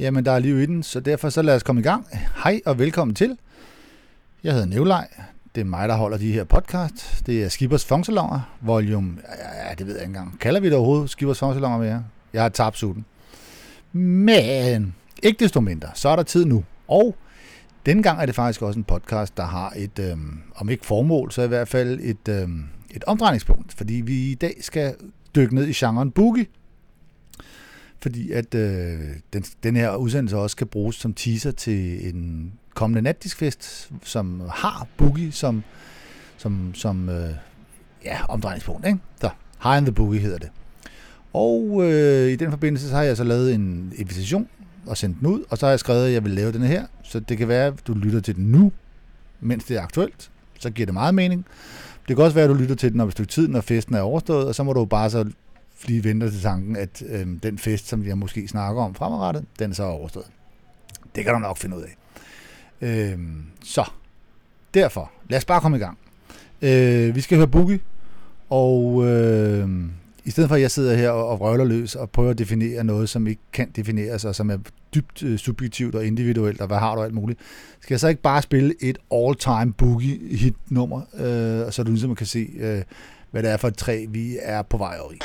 Jamen, der er liv i den, så derfor så lad os komme i gang. Hej og velkommen til. Jeg hedder Nevlej. Det er mig, der holder de her podcast. Det er Skibers Fonksalonger, volume... Ja, det ved jeg ikke engang. Kalder vi det overhovedet Skibers Fonksalonger mere? Jeg har tabt sutten. Men ikke desto mindre, så er der tid nu. Og dengang er det faktisk også en podcast, der har et, øhm, om ikke formål, så i hvert fald et, øhm, et omdrejningspunkt. Fordi vi i dag skal dykke ned i genren boogie fordi at øh, den, den her udsendelse også kan bruges som teaser til en kommende natdiskfest, som har Boogie som, som, som øh, ja, omdrejningspunkt. Ikke? Så, High in the Boogie hedder det. Og øh, i den forbindelse så har jeg så lavet en invitation og sendt den ud, og så har jeg skrevet, at jeg vil lave den her, så det kan være, at du lytter til den nu, mens det er aktuelt, så giver det meget mening. Det kan også være, at du lytter til den om et stykke tid, når festen er overstået, og så må du bare så lige venter til tanken, at øh, den fest, som jeg måske snakker om fremadrettet, den er så overstået. Det kan du nok finde ud af. Øh, så, derfor, lad os bare komme i gang. Øh, vi skal høre Boogie, og øh, i stedet for at jeg sidder her og, og røvler løs og prøver at definere noget, som ikke kan defineres, og som er dybt øh, subjektivt og individuelt, og hvad har du alt muligt, skal jeg så ikke bare spille et all-time Boogie-hit-nummer, øh, så du ligesom kan se, øh, hvad det er for et træ, vi er på vej over i.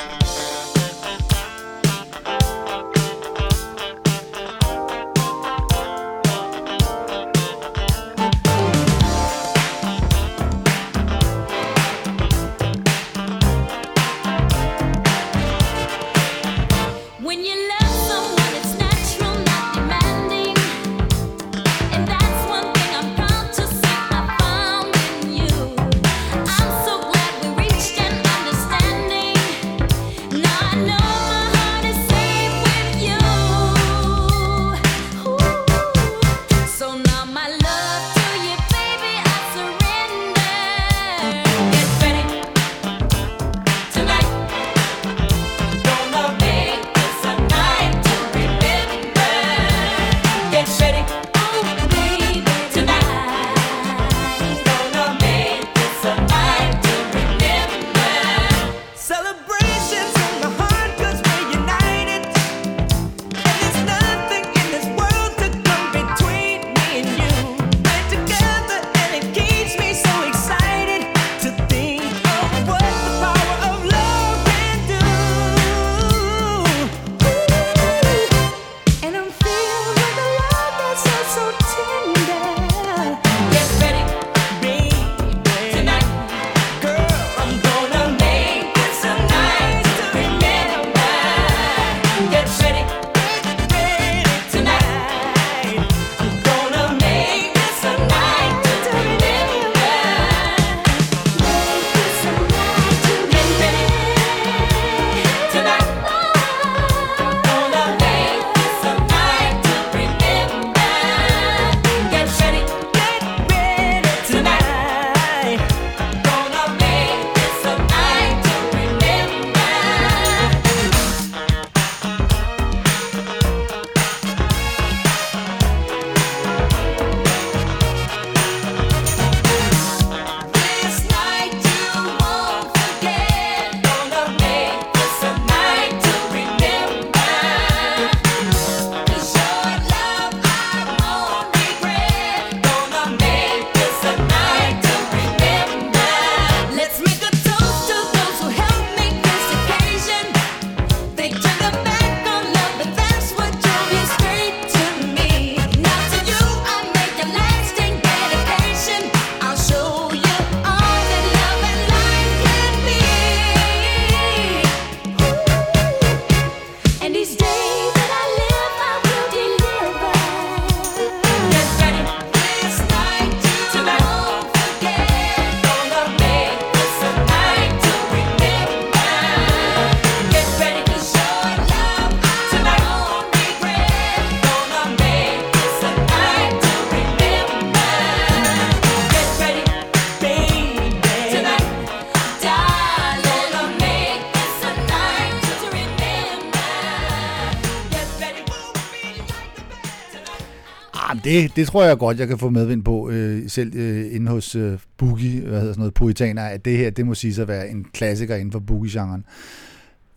det, det tror jeg godt, jeg kan få medvind på, øh, selv øh, inde hos øh, Boogie, hvad hedder sådan noget, Puritaner, at det her, det må sige sig at være en klassiker inden for Boogie-genren.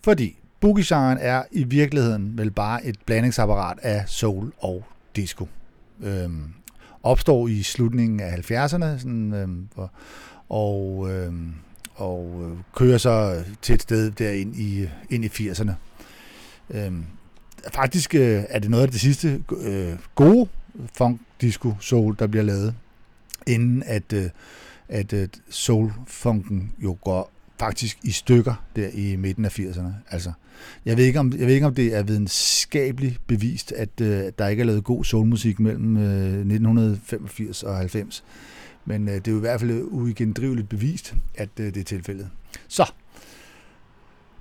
Fordi boogie-genren er i virkeligheden vel bare et blandingsapparat af soul og disco. Øhm, opstår i slutningen af 70'erne, sådan, øhm, og, og, øhm, og øh, kører så til et sted derind i, ind i 80'erne. Øhm, faktisk øh, er det noget af det sidste øh, gode funk, disco, soul, der bliver lavet, inden at, øh, at øh, soul-funken jo går faktisk i stykker der i midten af 80'erne. Altså, jeg ved ikke om, jeg ved ikke, om det er videnskabeligt bevist, at øh, der ikke er lavet god soulmusik mellem øh, 1985 og 90. Men øh, det er jo i hvert fald uigendriveligt bevist, at øh, det er tilfældet. Så,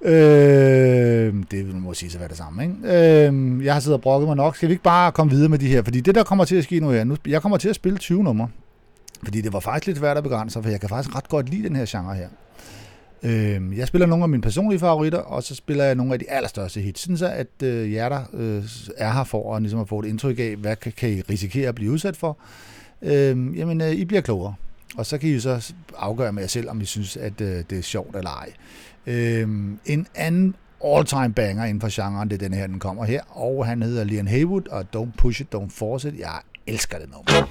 Øh, det må sige så være det samme. Ikke? Øh, jeg har siddet og brokket mig nok. Skal vi ikke bare komme videre med de her? Fordi det, der kommer til at ske nu her, nu, jeg kommer til at spille 20 numre. Fordi det var faktisk lidt svært at begrænse, for jeg kan faktisk ret godt lide den her genre her. Øh, jeg spiller nogle af mine personlige favoritter, og så spiller jeg nogle af de allerstørste hits, sådan så at øh, jer, der øh, er her for at, ligesom at få et indtryk af, hvad kan, kan I risikere at blive udsat for. Øh, jamen, øh, I bliver klogere. Og så kan I så afgøre med jer selv, om I synes, at øh, det er sjovt eller ej. Øhm, en anden all-time banger inden for genren, det er den her, den kommer her, og han hedder Liam Haywood, og Don't Push It, Don't Force It. Jeg elsker det nummer.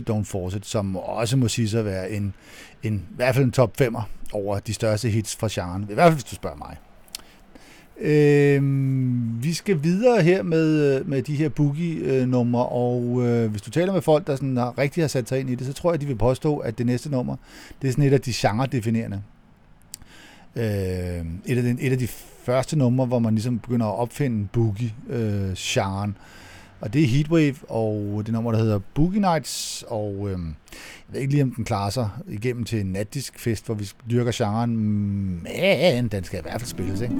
Push Don't Force It, som også må sige sig at være en, en, i hvert fald en top 5'er over de største hits fra genren. I hvert fald, hvis du spørger mig. Øh, vi skal videre her med, øh, med de her boogie-numre, og øh, hvis du taler med folk, der sådan har, rigtig har sat sig ind i det, så tror jeg, de vil påstå, at det næste nummer, det er sådan et af de genre-definerende. Øh, et, af de, et af de første numre, hvor man ligesom begynder at opfinde boogie-genren. Øh, og det er Heatwave, og det nummer, der hedder Boogie Nights, og øh, jeg ved ikke lige, om den klarer sig igennem til en natdisk fest, hvor vi dyrker genren, men den skal i hvert fald spilles, ikke?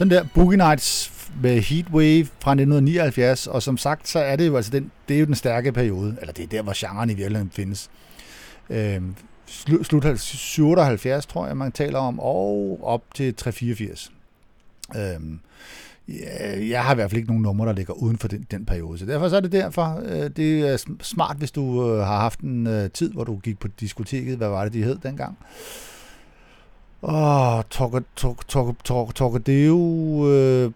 Sådan der, Boogie Nights med Heatwave fra 1979, og som sagt, så er det jo altså den, det er jo den stærke periode, eller det er der, hvor genren i virkeligheden findes. Øh, slut, slut 77, tror jeg, man taler om, og op til 384. Øhm, jeg har i hvert fald ikke nogen numre, der ligger uden for den, den periode. Så derfor så er det derfor, øh, det er smart, hvis du øh, har haft en øh, tid, hvor du gik på diskoteket. Hvad var det, de hed dengang? Åh, Torkadeo, øh,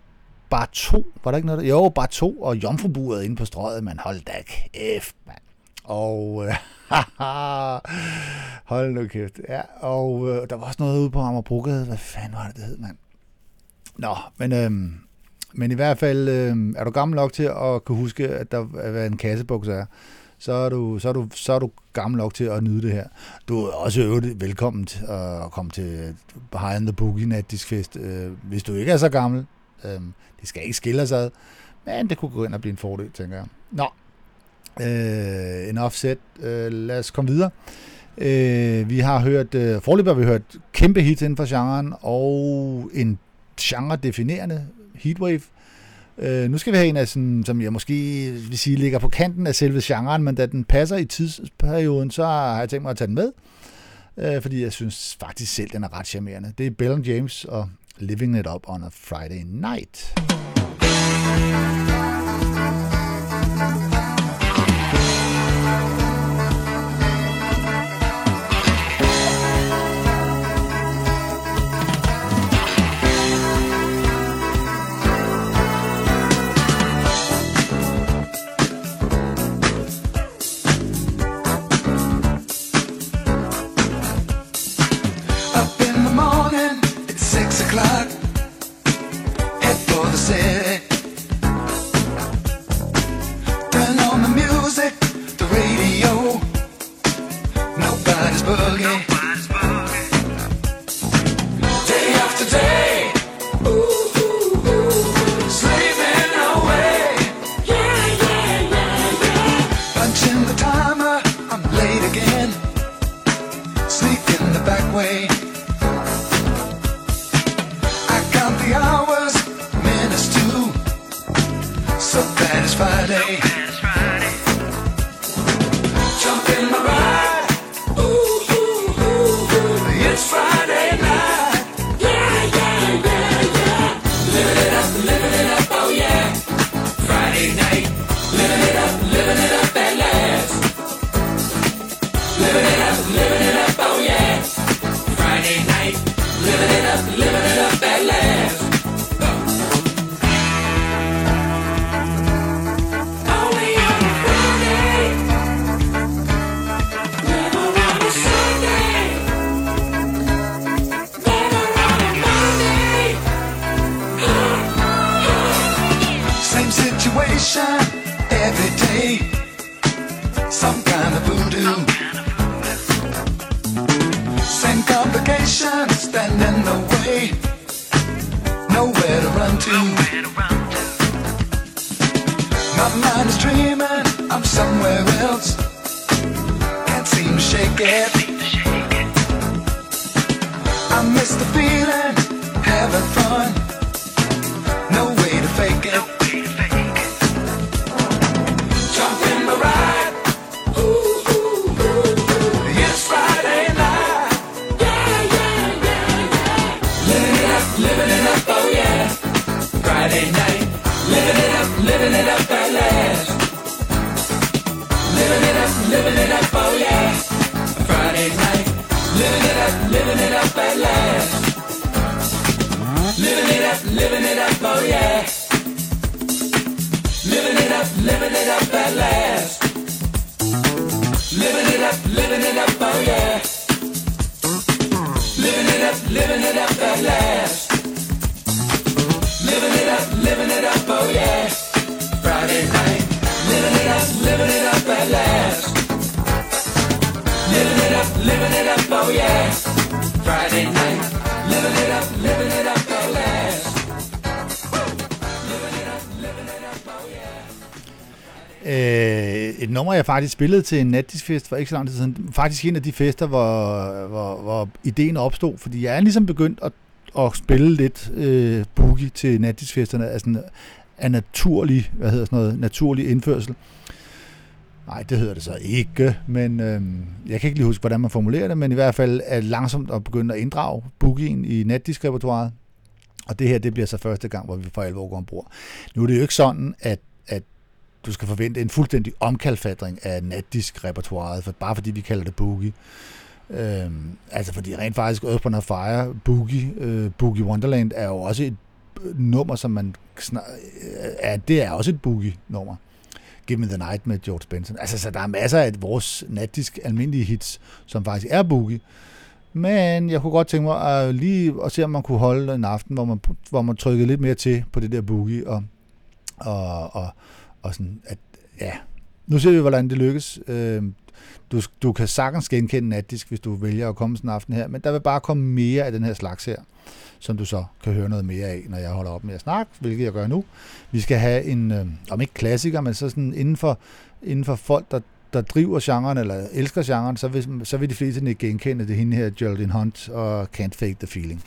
bare to, var der ikke noget der? Jo, bare to, og jomfruburet inde på strøget, man hold da kæft, mand. Og øh, hold nu kæft. Ja, og øh, der var også noget ude på Amagerbrogade. Hvad fanden var det, det hed, mand? Nå, men, øh, men i hvert fald øh, er du gammel nok til at kunne huske, at der hvad en kassebuks er, så er, du, så, er du, så er du gammel nok til at nyde det her. Du er også øvrigt velkommen at komme til Behind the Boogie Natdiskfest, øh, hvis du ikke er så gammel. Øh, det skal ikke skille sig ad, men det kunne gå ind og blive en fordel, tænker jeg. Nå, øh, en offset. Øh, lad os komme videre. Øh, vi har hørt, øh, forløbet har vi hørt kæmpe hits inden for genren, og en genre-definerende heatwave. Øh, nu skal vi have en af sådan, som jeg måske vil sige, ligger på kanten af selve genren, men da den passer i tidsperioden, så har jeg tænkt mig at tage den med, øh, fordi jeg synes faktisk selv, den er ret charmerende. Det er Bell James og Living It Up on a Friday Night. Faktisk spillet til en natdisfest for ikke så lang tid siden. Faktisk en af de fester, hvor, hvor, hvor ideen opstod, fordi jeg er ligesom begyndt at, at spille lidt øh, boogie til natdisfesterne, altså sådan er naturlig, hvad hedder sådan noget, naturlig indførsel. Nej, det hedder det så ikke, men øh, jeg kan ikke lige huske, hvordan man formulerer det, men i hvert fald er langsomt at begynde at inddrage boogien i natdiskrepertoiret. Og det her, det bliver så første gang, hvor vi for alvor går ombord. Nu er det jo ikke sådan, at, at du skal forvente en fuldstændig omkalfatring af natdisk-repertoiret, for, bare fordi vi kalder det boogie. Øhm, altså fordi rent faktisk Earth on Fire, Boogie, øh, Boogie Wonderland er jo også et øh, nummer, som man snar, øh, er, det er også et boogie-nummer. Give Me The Night med George Benson. Altså, så der er masser af vores natdisk almindelige hits, som faktisk er boogie. Men jeg kunne godt tænke mig at lige at se, om man kunne holde en aften, hvor man, hvor man trykkede lidt mere til på det der boogie, og, og, og, og sådan, at ja, nu ser vi, hvordan det lykkes. Øh, du, du kan sagtens genkende natdisk, hvis du vælger at komme sådan en aften her, men der vil bare komme mere af den her slags her, som du så kan høre noget mere af, når jeg holder op med at snakke, hvilket jeg gør nu. Vi skal have en, øh, om ikke klassiker, men så sådan inden for, inden for folk, der, der driver genren, eller elsker genren, så vil, så vil de fleste ikke genkende det hende her, Geraldine Hunt og Can't Fake the Feeling.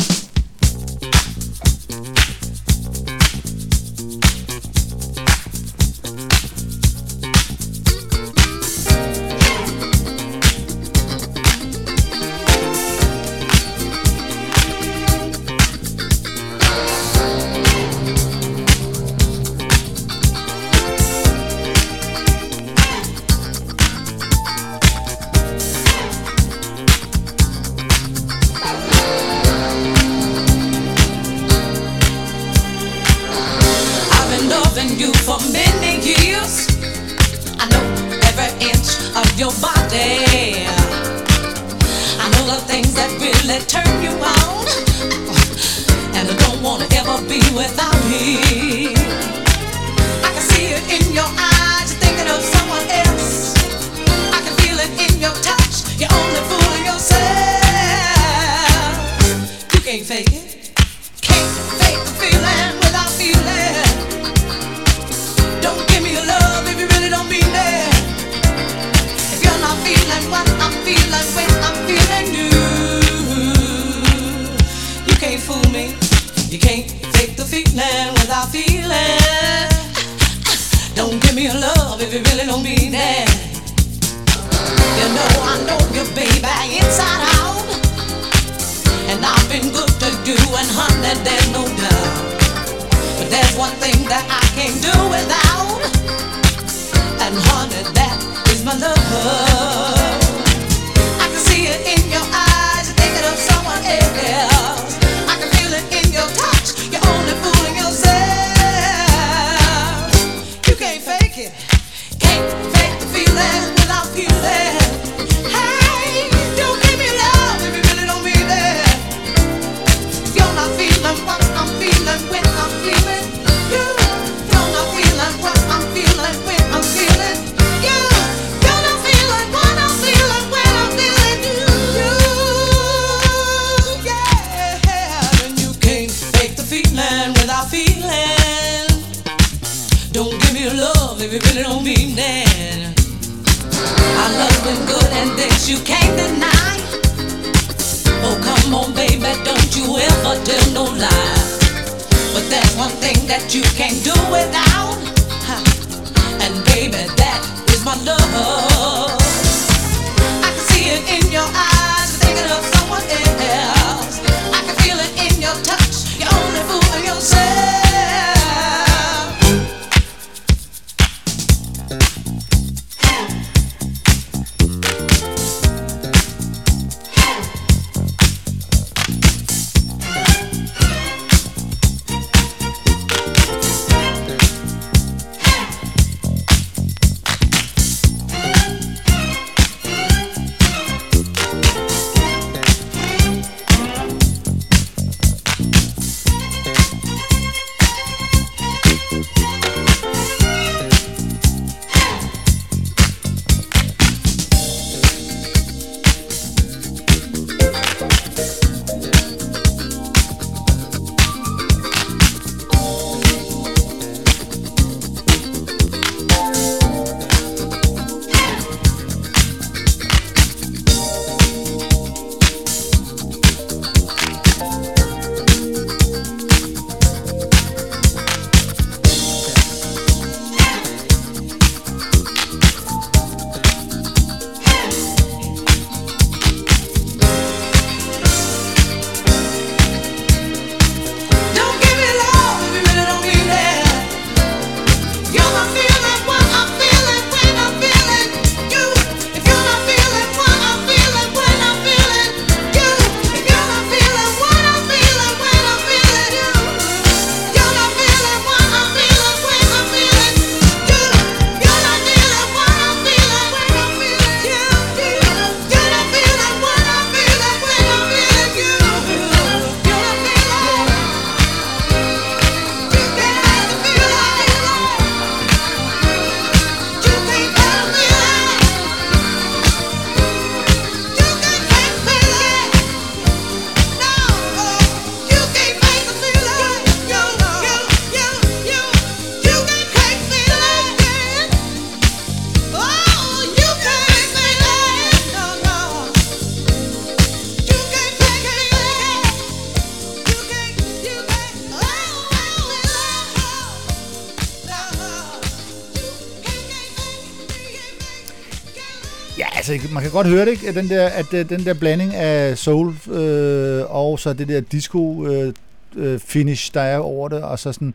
godt høre det, ikke? Den der, at øh, den der blanding af soul øh, og så det der disco øh, øh finish, der er over det, og så sådan,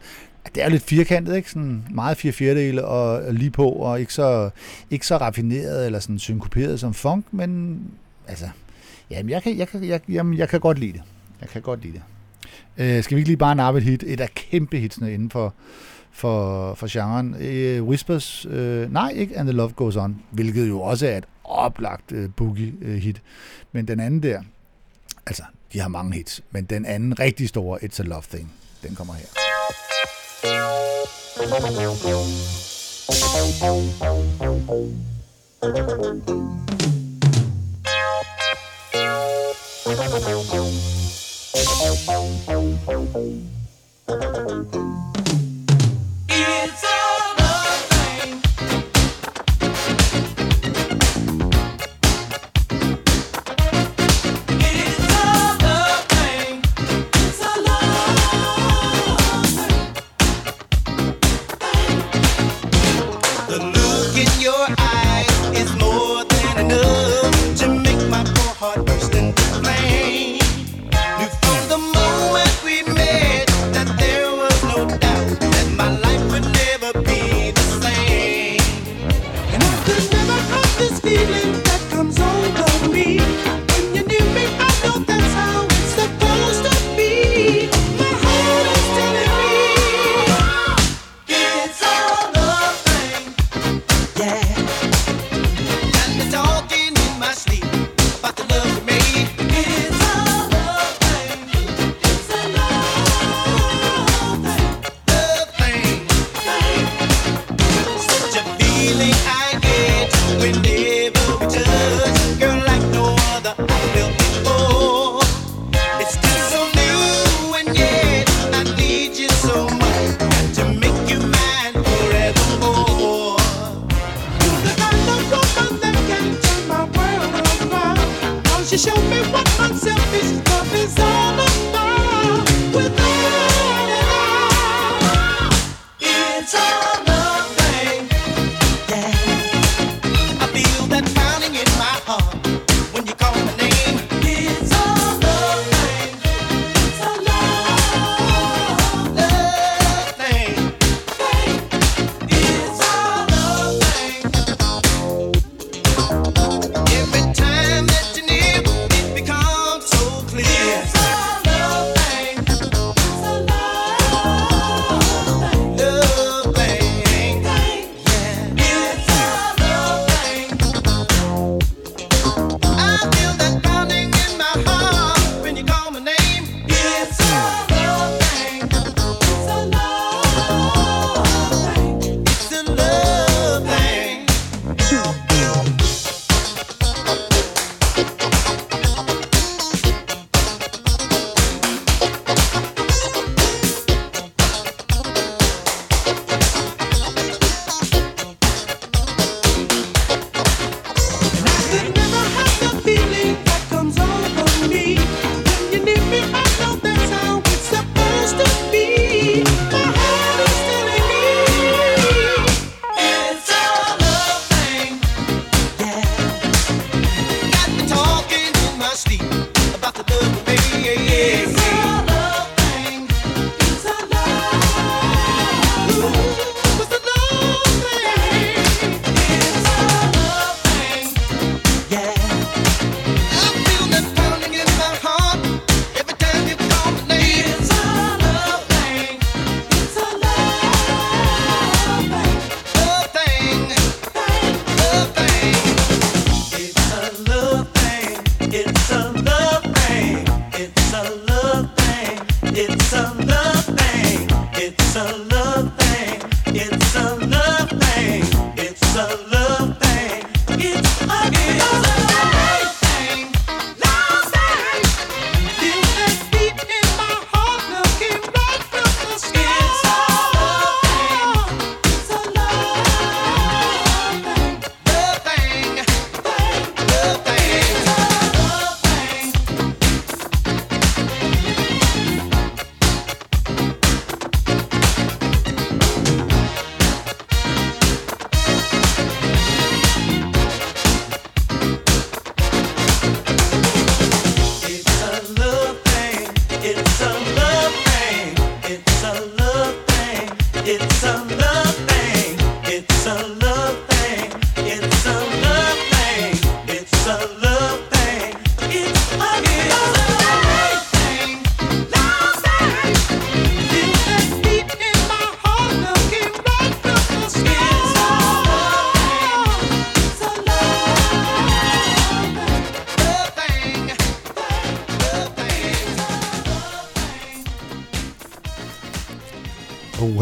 det er lidt firkantet, ikke? Sådan meget fire fjerdedele og lige på, og ikke så, ikke så raffineret eller sådan synkoperet som funk, men altså, jamen jeg kan, jeg kan, jeg, jamen, jeg kan godt lide det. Jeg kan godt lide det. Øh, skal vi ikke lige bare nappe et hit? Et af kæmpe hitsene inden for, for, for genren. Øh, Whispers, øh, nej, ikke And The Love Goes On, hvilket jo også er et oplagt øh, boogie-hit. Øh, men den anden der, altså, de har mange hits, men den anden rigtig store, It's a Love Thing, den kommer her. Thank you.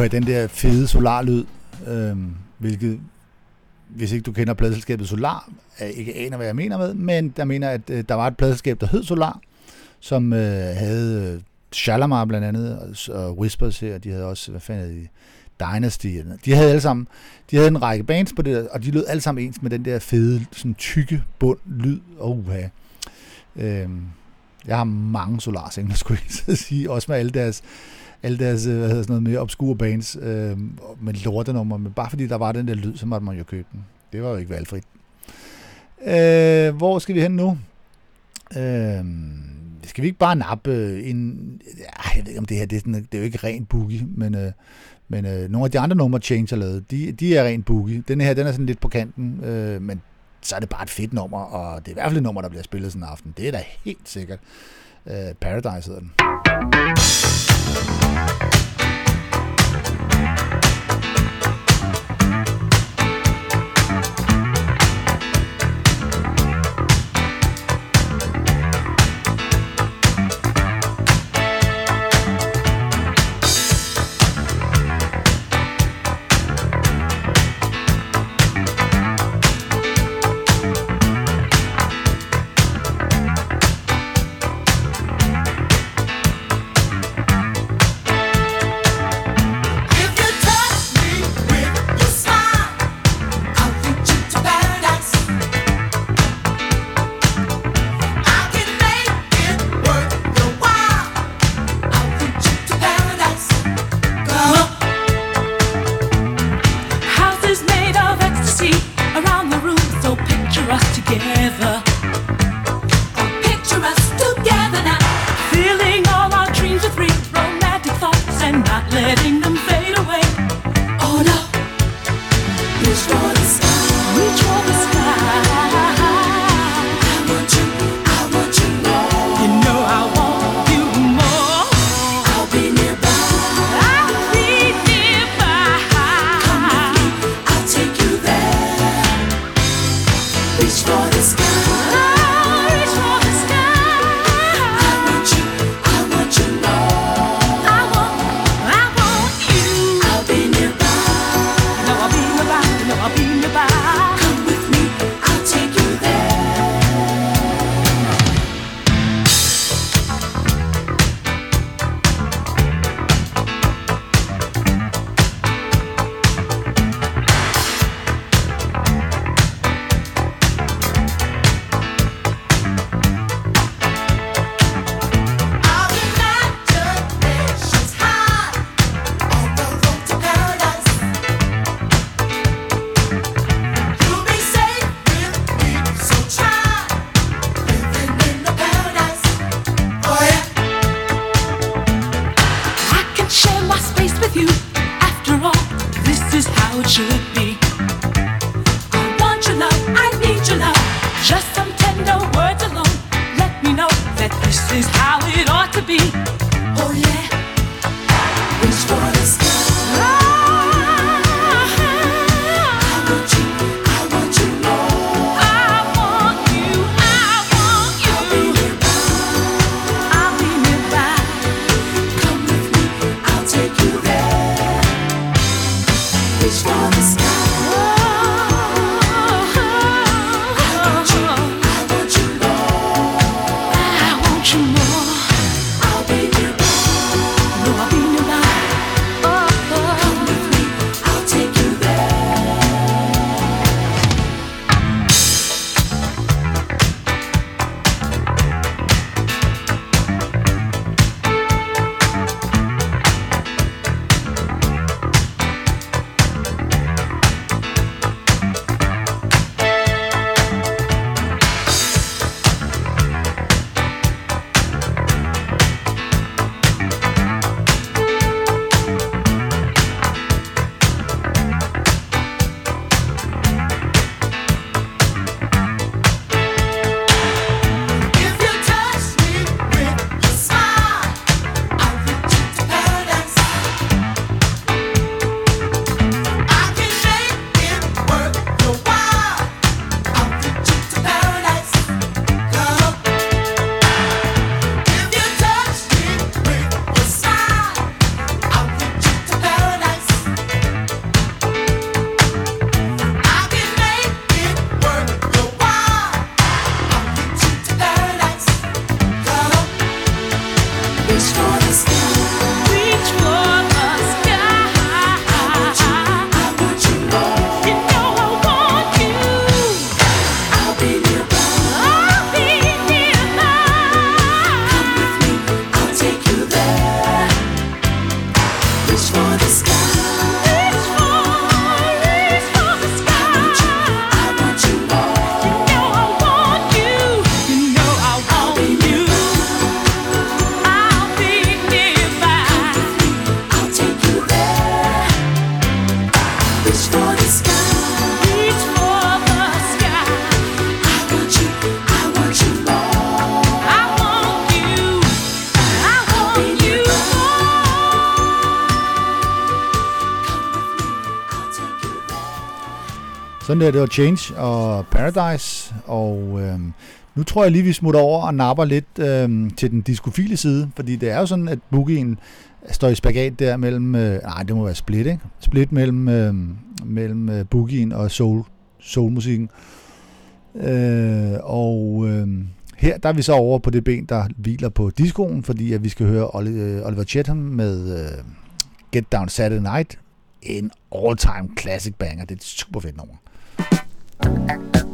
Uha, den der fede solarlyd, øhm, hvilket, hvis ikke du kender pladselskabet Solar, jeg ikke aner, hvad jeg mener med, men der mener, at øh, der var et pladselskab, der hed Solar, som øh, havde øh, Shalamar blandt andet, og, og Whispers her, de havde også, hvad fanden de, Dynasty, de havde alle sammen, de havde en række bands på det, der, og de lød alle sammen ens med den der fede, sådan tykke bund lyd, og uha. Øhm, jeg har mange solarsingler, skulle jeg så sige, også med alle deres, alle deres øh, hvad hedder sådan noget mere obskure bands, øh, med lortenummer, men bare fordi der var den der lyd, så måtte man jo købe den. Det var jo ikke valgfrit. Øh, hvor skal vi hen nu? Øh, skal vi ikke bare nappe øh, en... Ja, jeg ved ikke, om det her det er, sådan, det er jo ikke rent boogie, men, øh, men øh, nogle af de andre numre, Change har lavet, de, de er rent boogie. Den her, den er sådan lidt på kanten, øh, men så er det bare et fedt nummer, og det er i hvert fald et nummer, der bliver spillet sådan en aften. Det er da helt sikkert. Øh, Paradise hedder den. Thank you to be. Oh yeah. der, det var Change og Paradise, og øhm, nu tror jeg lige, vi smutter over og napper lidt øhm, til den diskofile side, fordi det er jo sådan, at Boogie'en står i spagat der mellem, øh, nej, det må være split, ikke? Split mellem, øh, mellem øh, bookien og soul, soulmusikken. Øh, og øh, her der er vi så over på det ben, der hviler på discoen, fordi at vi skal høre øh, Oliver Chatham med øh, Get Down Saturday Night, en all-time classic banger. Det er et super fedt nummer. Thank you.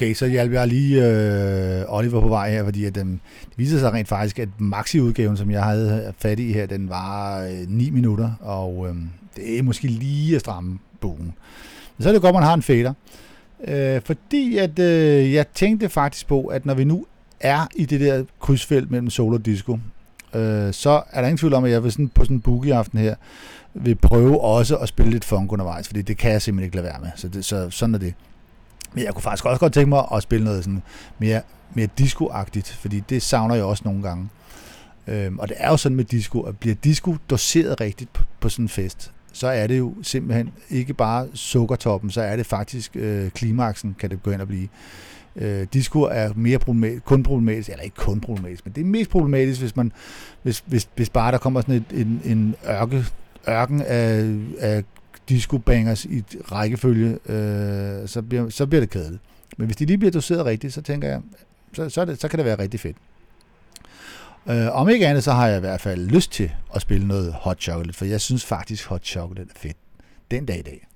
Okay, så hjalp jeg lige øh, Oliver på vej her, fordi at, øh, det viser sig rent faktisk, at maxi-udgaven, som jeg havde fat i her, den var øh, 9 minutter, og øh, det er måske lige at stramme bogen. Men så er det godt, man har en fader. Øh, fordi at øh, jeg tænkte faktisk på, at når vi nu er i det der krydsfelt mellem solo og disco, øh, så er der ingen tvivl om, at jeg vil sådan, på sådan en boogie-aften her, vil prøve også at spille lidt funk undervejs, fordi det kan jeg simpelthen ikke lade være med. Så, det, så sådan er det. Men jeg kunne faktisk også godt tænke mig at spille noget sådan mere, mere disco-agtigt, fordi det savner jeg også nogle gange. Øhm, og det er jo sådan med disco, at bliver disco doseret rigtigt på, på sådan en fest, så er det jo simpelthen ikke bare sukkertoppen, så er det faktisk øh, klimaksen, kan det gå hen og blive. Øh, disco er mere problematisk, kun problematisk, eller ikke kun problematisk, men det er mest problematisk, hvis, man, hvis, hvis, hvis bare der kommer sådan et, en, en ørke, ørken af, af disco-bangers i rækkefølge, øh, så, bliver, så bliver det kedeligt. Men hvis de lige bliver doseret rigtigt, så tænker jeg, så, så, det, så kan det være rigtig fedt. Øh, om ikke andet, så har jeg i hvert fald lyst til at spille noget Hot Chocolate, for jeg synes faktisk, Hot Chocolate er fedt den dag i dag.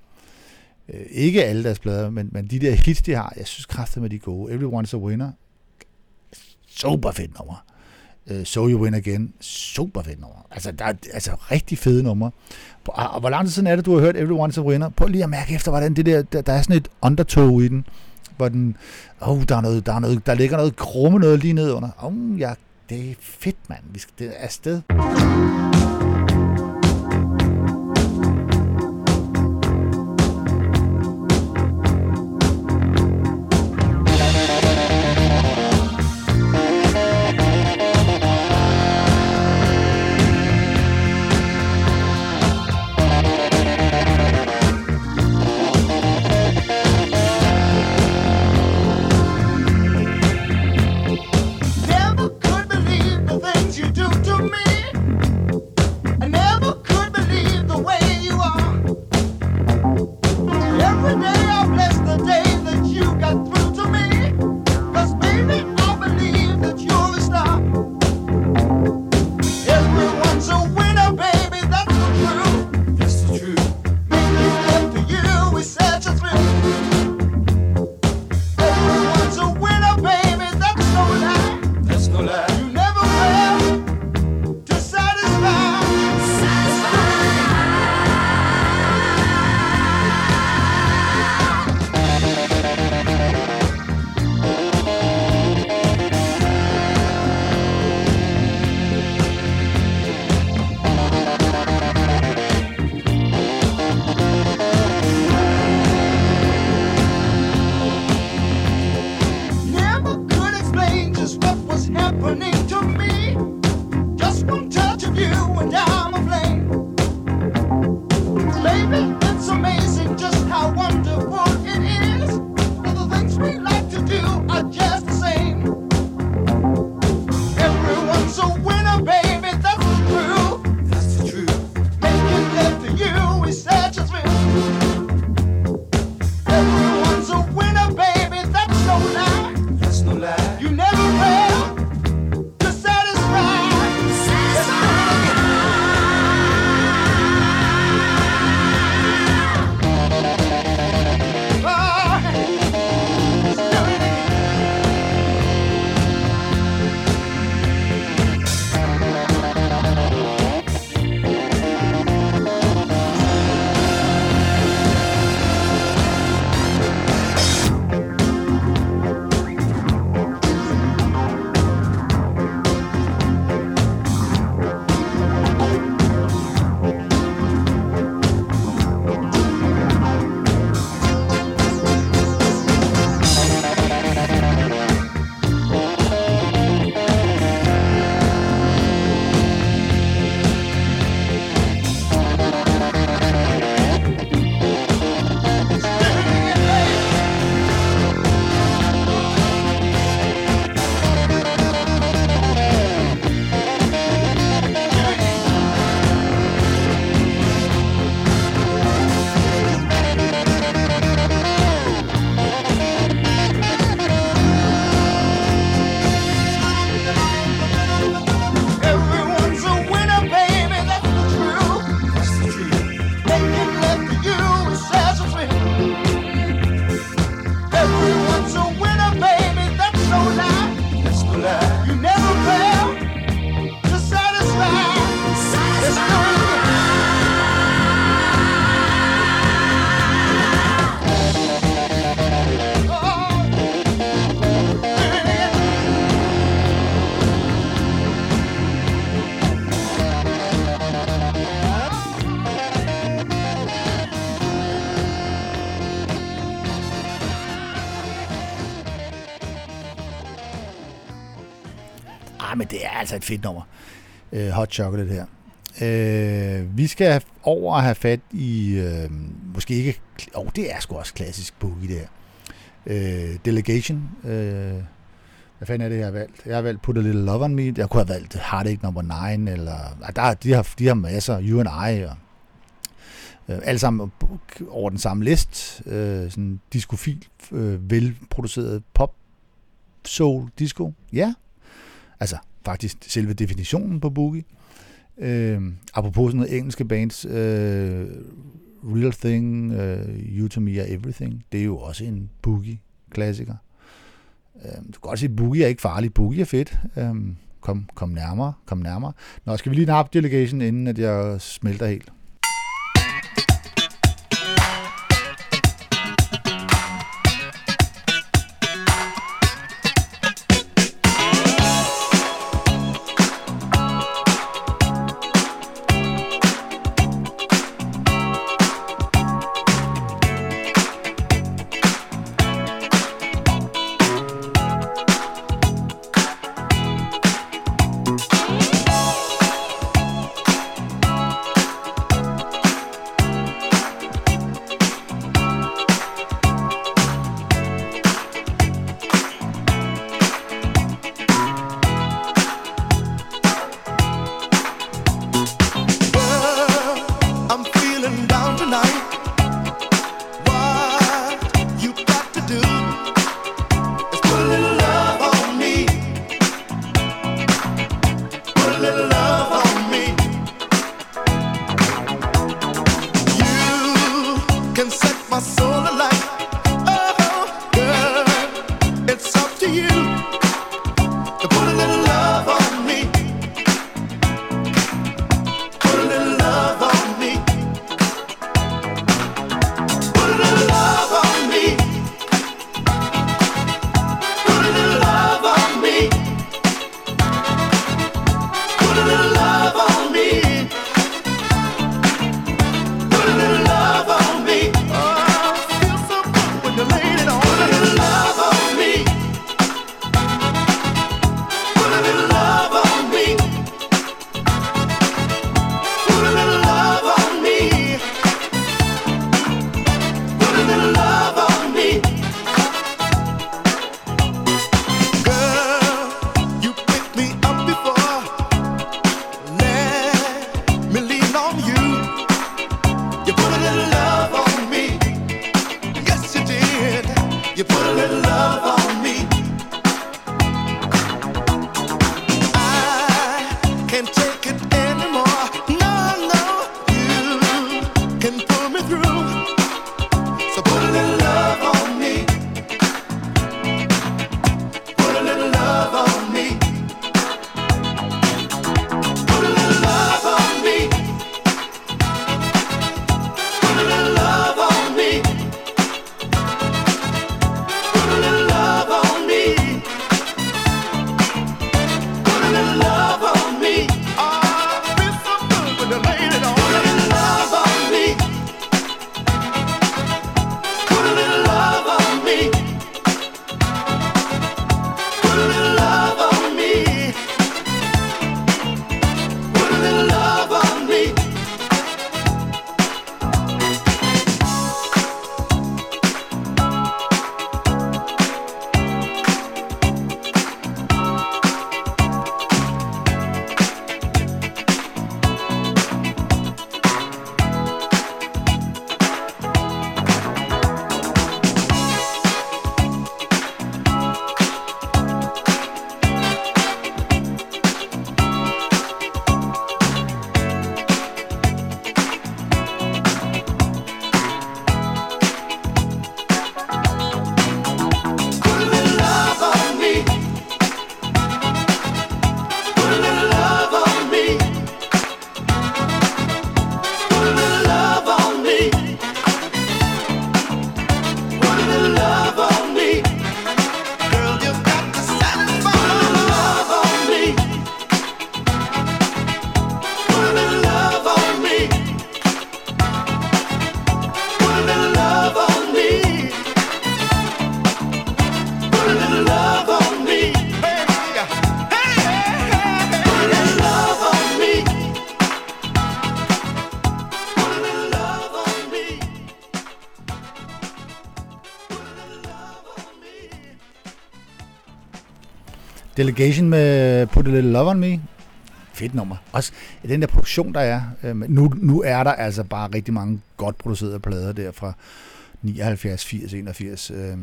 Øh, ikke alle deres plader, men, men de der hits, de har, jeg synes kraftigt med de er gode. Everyone's a Winner, super fedt nummer. Øh, so You Win Again, super fedt nummer. Altså, der er altså rigtig fede numre. Og, og hvor lang tid siden er det, du har hørt Everyone's a Winner? Prøv lige at mærke efter, hvordan det der, der, der er sådan et undertow i den, hvor den, oh, der er noget, der er noget, der ligger noget krumme noget lige ned under. Oh, ja, det er fedt, mand. Vi skal det er afsted. Altså et fedt nummer. Øh, hot Chocolate her. Øh, vi skal over og have fat i, øh, måske ikke, åh, oh, det er sgu også klassisk boogie det her. Øh, Delegation. Øh, hvad fanden er det, jeg har valgt? Jeg har valgt Put a Little Love on Me. Jeg kunne have valgt Heartache Number 9, eller... Der, de, har, de har masser. You and I, og... Øh, alle sammen over den samme list. Øh, sådan diskofil, øh, velproduceret pop, soul, disco. Ja. Altså, faktisk selve definitionen på boogie. Øh, apropos sådan noget engelske bands, øh, Real Thing, øh, You To Me Are Everything, det er jo også en boogie-klassiker. Øh, du kan godt sige, at boogie er ikke farlig, Boogie er fedt. Øh, kom, kom nærmere, kom nærmere. Nå, skal vi lige nappe delegation, inden at jeg smelter helt? Delegation med Put a Little Love on Me. Fedt nummer. Også den der produktion, der er. Øh, nu, nu er der altså bare rigtig mange godt producerede plader der fra 79, 80, 81. Øh,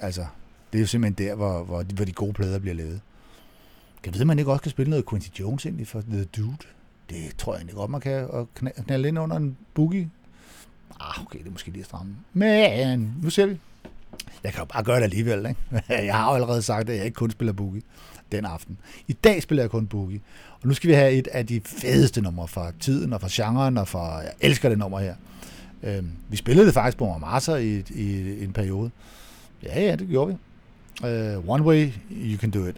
altså, det er jo simpelthen der, hvor, hvor, de, hvor de gode plader bliver lavet. Kan vide, man ikke også kan spille noget Quincy Jones egentlig for The Dude? Det tror jeg egentlig godt, man kan og knalde ind under en boogie. Ah, okay, det er måske lige stramme. Men nu ser vi. Jeg kan jo bare gøre det alligevel, ikke? Jeg har jo allerede sagt, at jeg ikke kun spiller boogie den aften. I dag spiller jeg kun boogie. Og nu skal vi have et af de fedeste numre fra tiden og fra genren og fra... Jeg elsker det nummer her. Øhm, vi spillede det faktisk på Marmasa i, i, i en periode. Ja, ja, det gjorde vi. Uh, one way you can do it.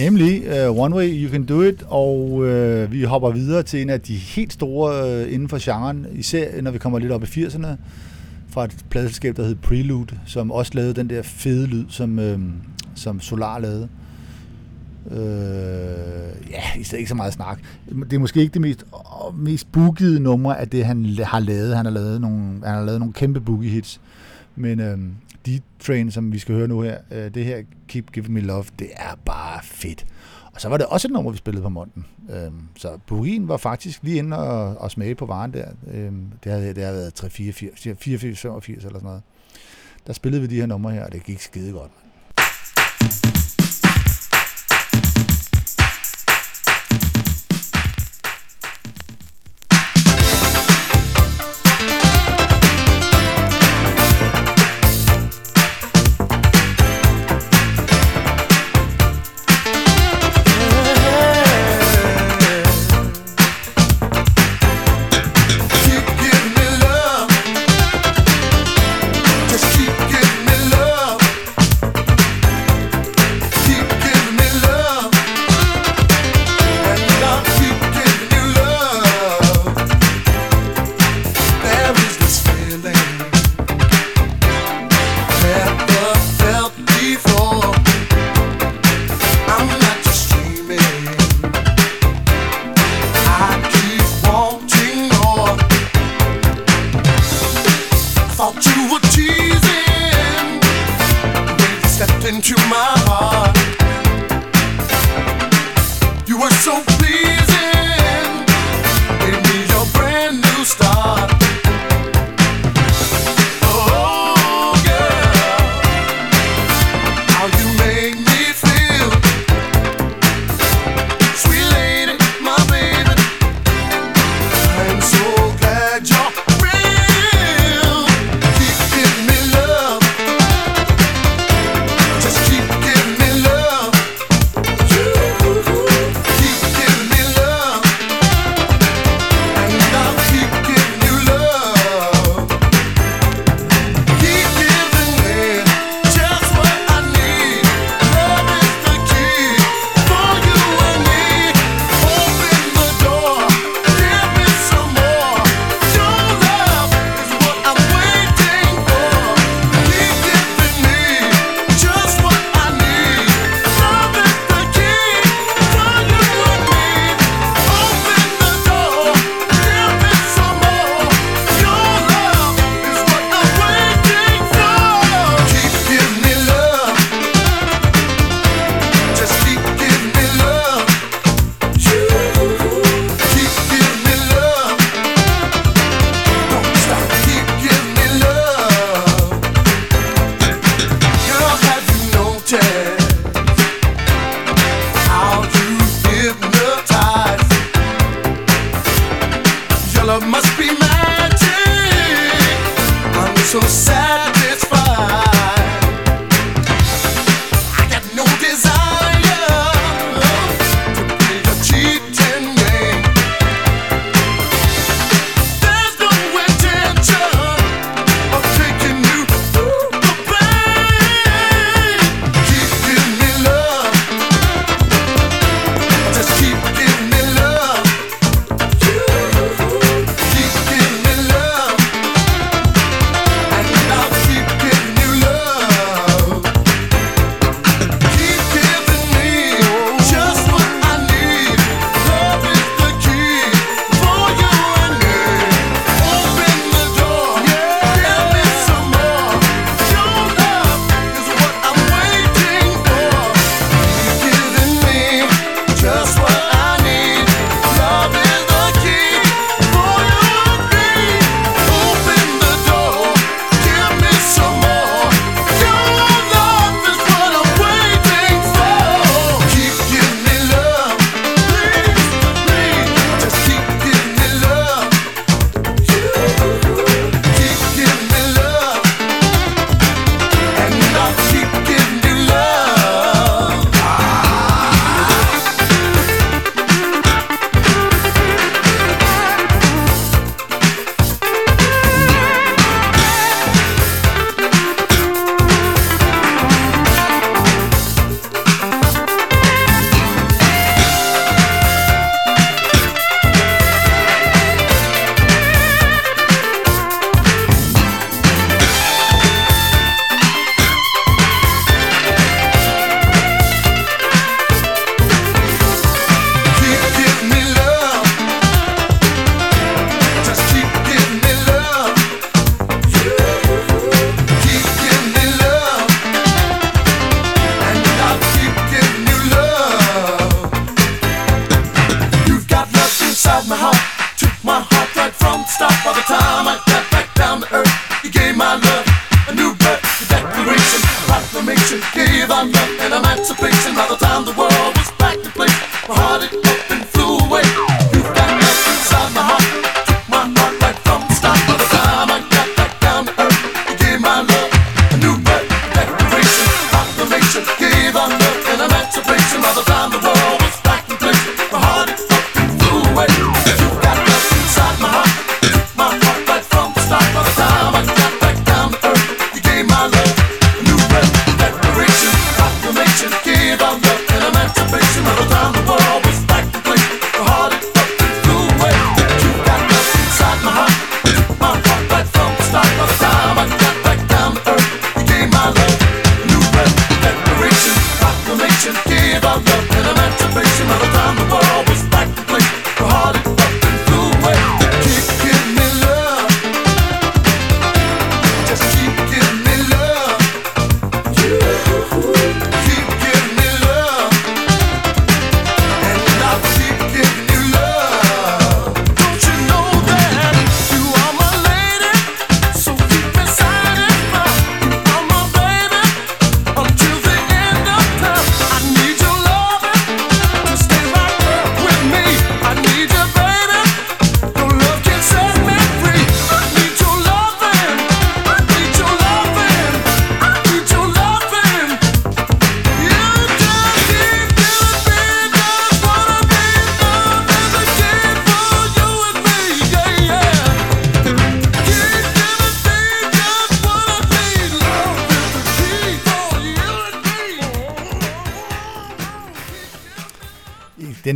Nemlig uh, One Way You Can Do It, og uh, vi hopper videre til en af de helt store uh, inden for genren, især når vi kommer lidt op i 80'erne, fra et pladselskab, der hed Prelude, som også lavede den der fede lyd, som, uh, som Solar lavede. Uh, ja, i stedet ikke så meget snak. Det er måske ikke det mest, uh, mest bookede nummer af det, han har lavet. Han har lavet nogle, han har lavet nogle kæmpe boogie hits. Men uh, D-Train, som vi skal høre nu her, uh, det her Keep Giving Me Love, det er bare fedt. Og så var det også et nummer, vi spillede på Monten. Øhm, så Burin var faktisk lige inde og, og smage på varen der. Øhm, det havde, det havde været 3, 4, 4, 84, 85 eller sådan noget. Der spillede vi de her numre her, og det gik skide godt.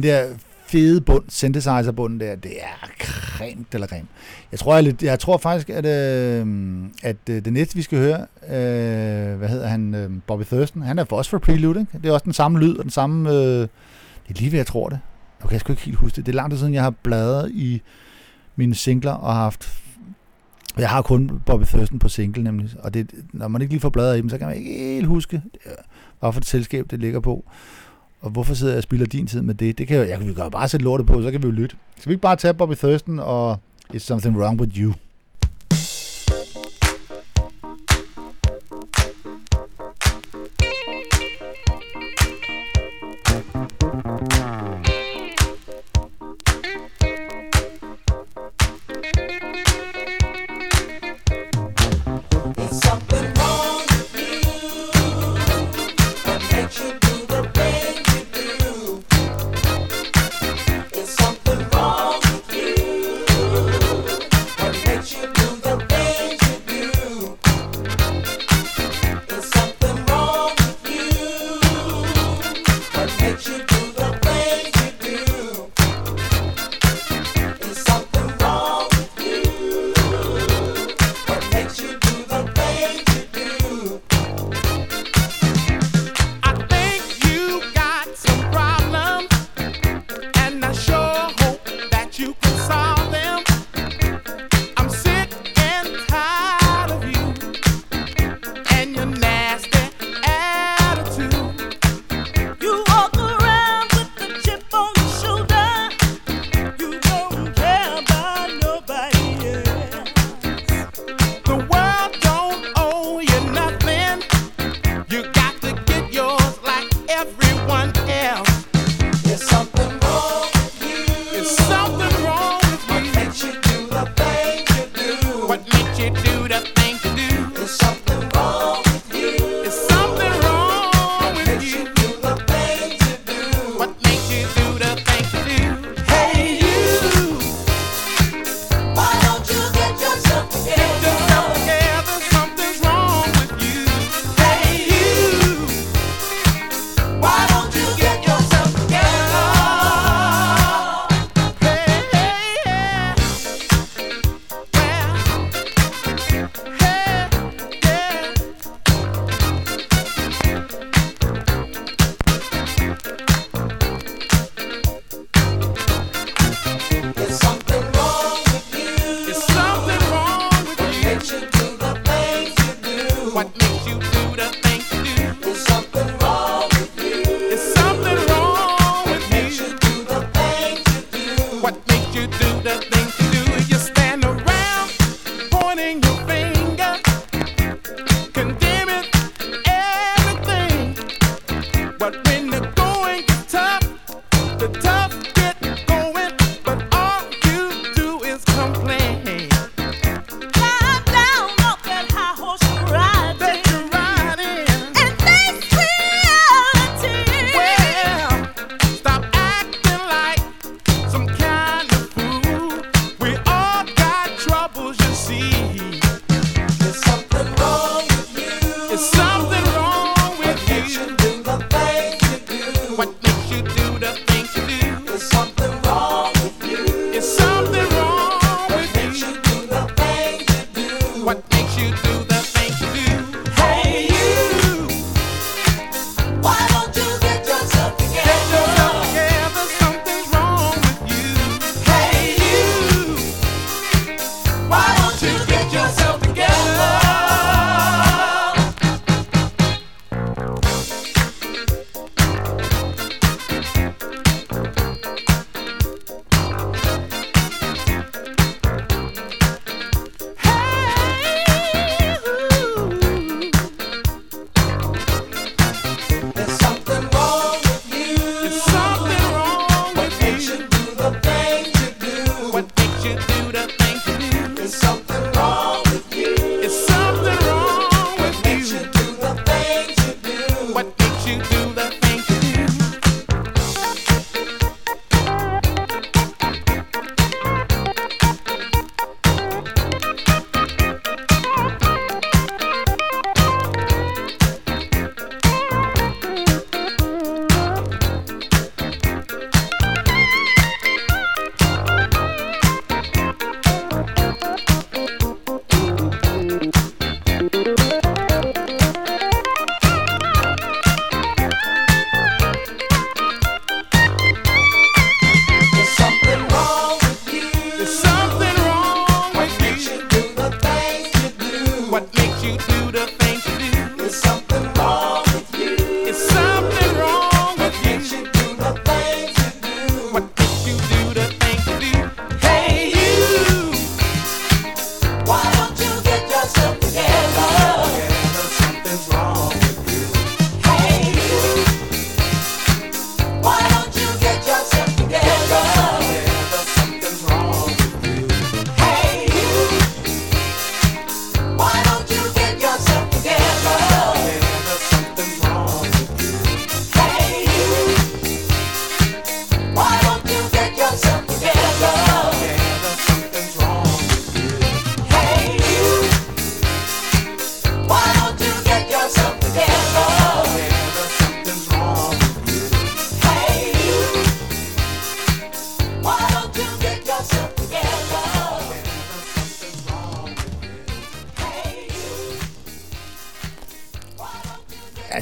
der fede bund, synthesizer-bunden der, det er rent eller creme. Jeg tror, jeg, lidt, jeg tror faktisk, at, øh, at øh, det næste, vi skal høre, øh, hvad hedder han, øh, Bobby Thurston, han er for også for Prelude, ikke? Det er også den samme lyd og den samme... Øh, det er lige ved, jeg tror det. Okay, jeg sgu ikke helt huske det. Det er langt siden, jeg har bladret i mine singler og haft... Jeg har kun Bobby Thurston på single nemlig, og det, når man ikke lige får bladret i dem, så kan man ikke helt huske, øh, hvorfor det selskab det ligger på. Og hvorfor sidder jeg og spilder din tid med det? Det kan jeg, jeg kan jo bare sætte lortet på, så kan vi jo lytte. Skal vi ikke bare tage Bobby Thurston og It's Something Wrong With You?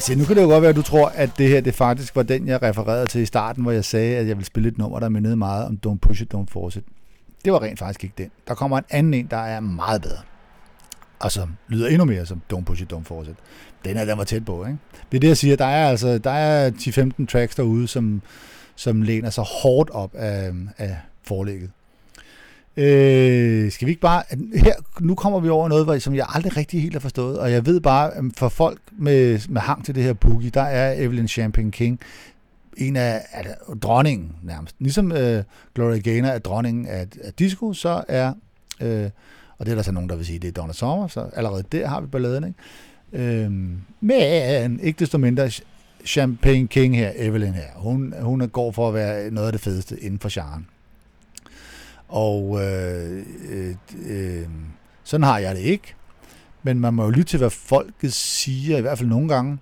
Se, nu kan det jo godt være, at du tror, at det her det faktisk var den, jeg refererede til i starten, hvor jeg sagde, at jeg ville spille et nummer, der mindede meget om Don't Push It, Don't Force It. Det var rent faktisk ikke den. Der kommer en anden en, der er meget bedre. Og som lyder endnu mere som Don't Push It, Don't Force It. Den er den var tæt på, ikke? Det er det, jeg siger. Der er altså der er 10-15 tracks derude, som, som læner sig hårdt op af, af forlægget. Øh, skal vi ikke bare... Her, nu kommer vi over noget, hvor- som jeg aldrig rigtig helt har forstået, og jeg ved bare, at for folk med, med hang til det her boogie, der er Evelyn Champagne King en af, af dronningen nærmest. Ligesom øh, Gloria Gaynor er dronningen af, af disco, så er, øh, og det er der så nogen, der vil sige, det er Donna Summer, så allerede der har vi balladen, ikke? Øh, men ikke desto mindre, Champagne King her, Evelyn her, hun, hun går for at være noget af det fedeste inden for genren. Og øh, øh, øh, sådan har jeg det ikke. Men man må jo lytte til, hvad folket siger, i hvert fald nogle gange.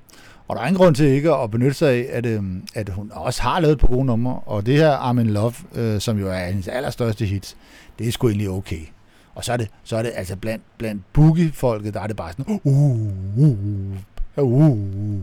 Og der er ingen grund til ikke at benytte sig af, at, øh, at hun også har lavet på gode numre. Og det her Armin Love, øh, som jo er hendes allerstørste hit, det er sgu egentlig okay. Og så er det, så er det altså blandt, blandt boogie-folket, der er det bare sådan, uh, uh, uh, uh, uh. uh.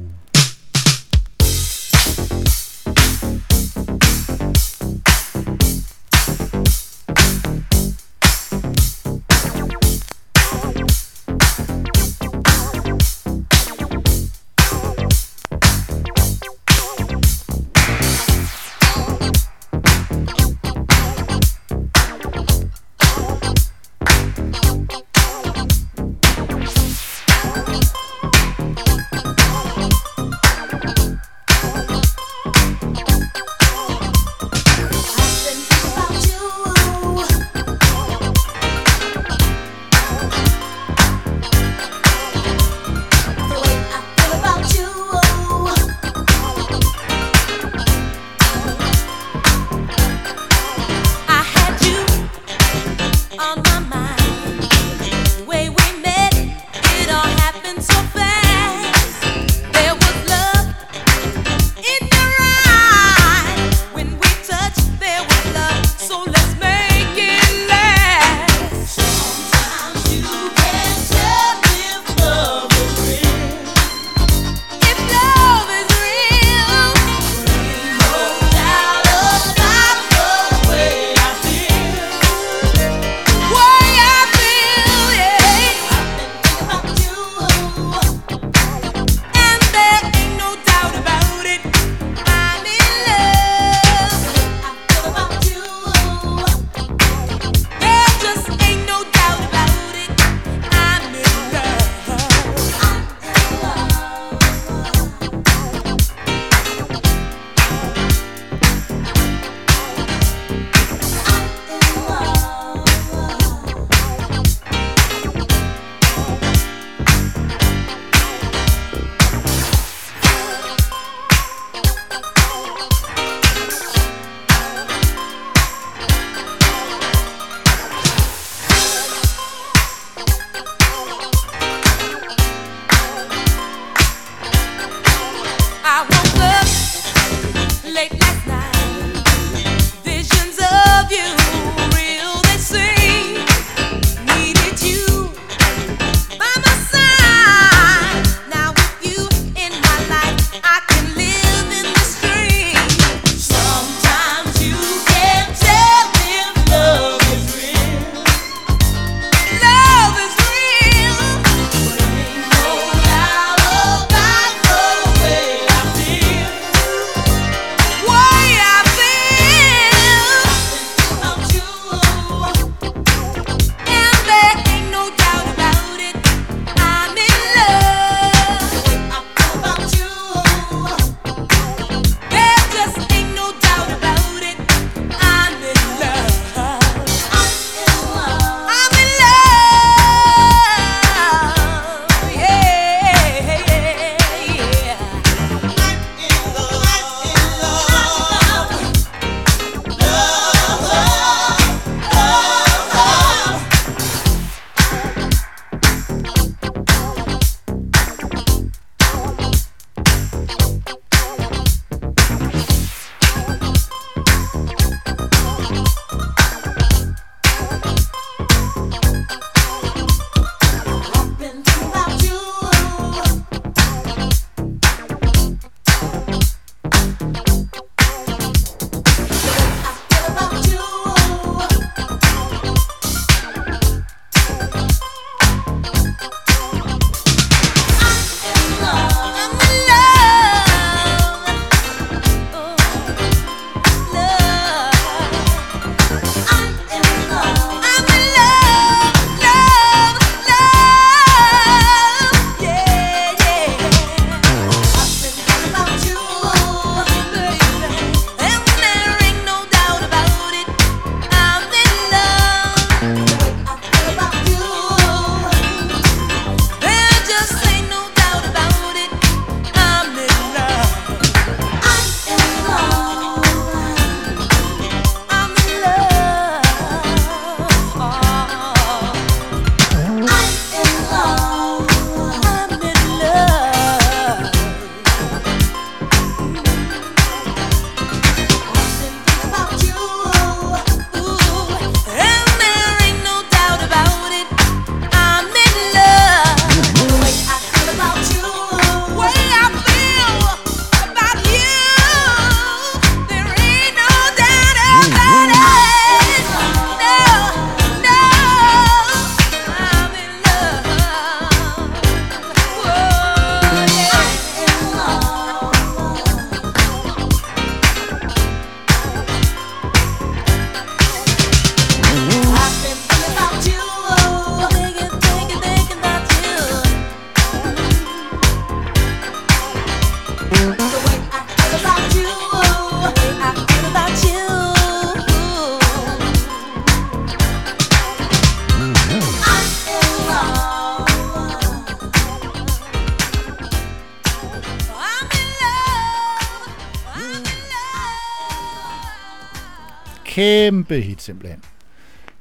Kæmpe hit simpelthen.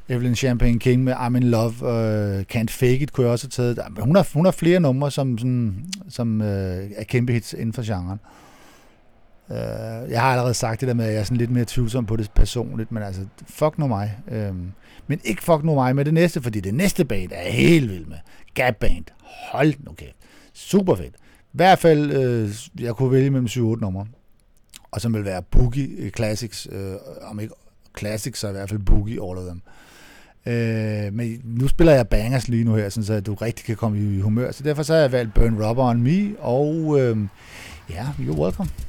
Evelyn Champagne King med I'm in Love, uh, Can't Fake It kunne jeg også have taget. Der- Hun har, hun har flere numre, som, sådan, som uh, er kæmpe hits inden for genren. Uh, jeg har allerede sagt det der med, at jeg er sådan lidt mere tvivlsom på det personligt, men altså, fuck nu mig. Uh, men ikke fuck nu mig med det næste, fordi det næste band er jeg helt vild med. Gap Band. Hold nu kæft. Super fedt. I hvert fald, øh, jeg kunne vælge mellem 7-8 numre. Og som vil være Boogie Classics. Øh, om ikke Classics, så i hvert fald Boogie all of them. Øh, men nu spiller jeg bangers lige nu her, sådan så du rigtig kan komme i humør. Så derfor så har jeg valgt Burn Rubber on Me, og øh, ja, you're welcome. Rubber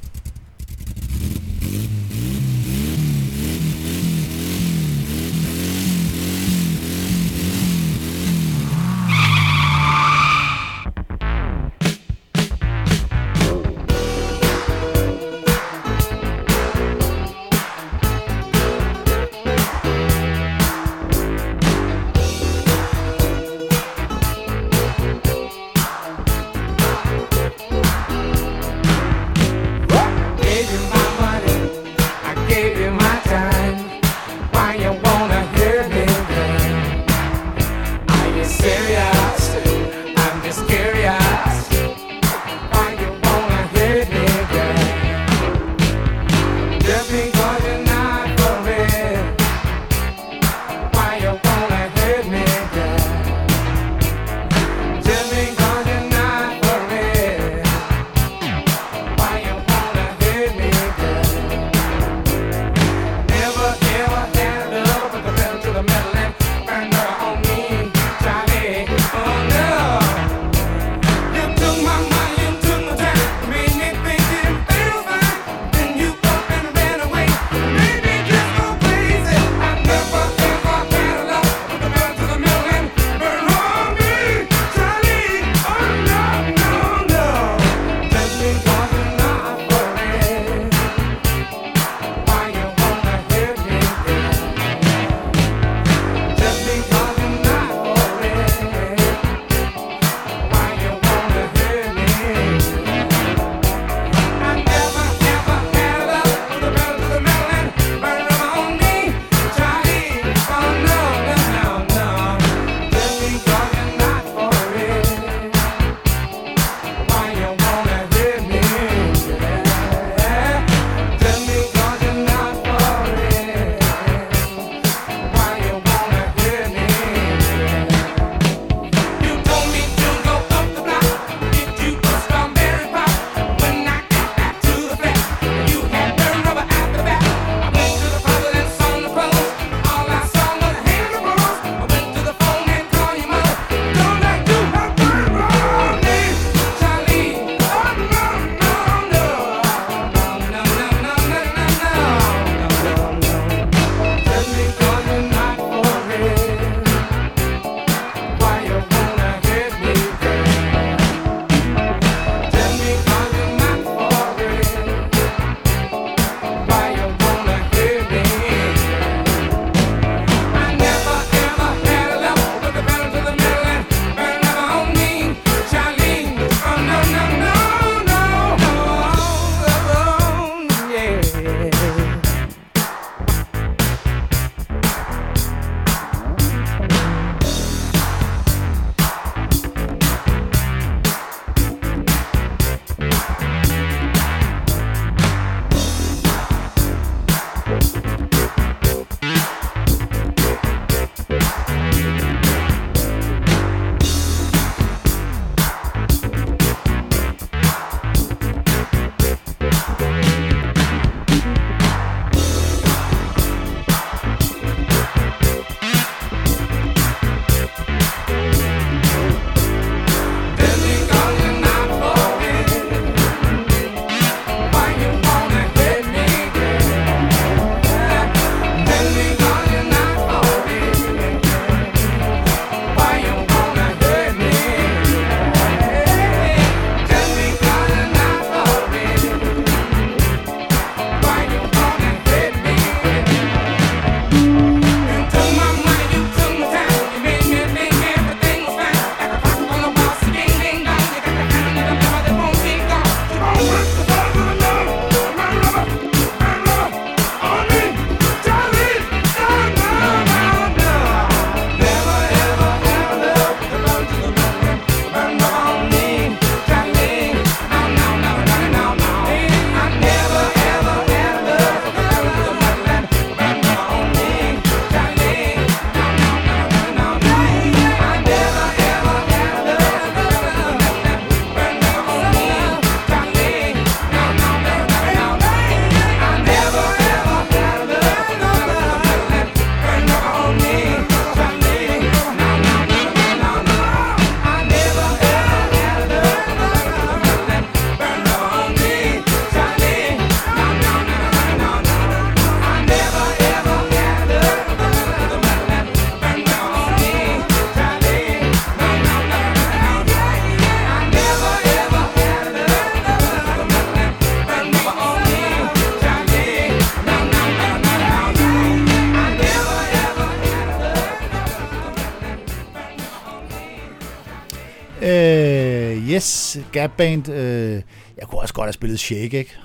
gapband, Gap Band. Øh, jeg kunne også godt have spillet Shake, ikke?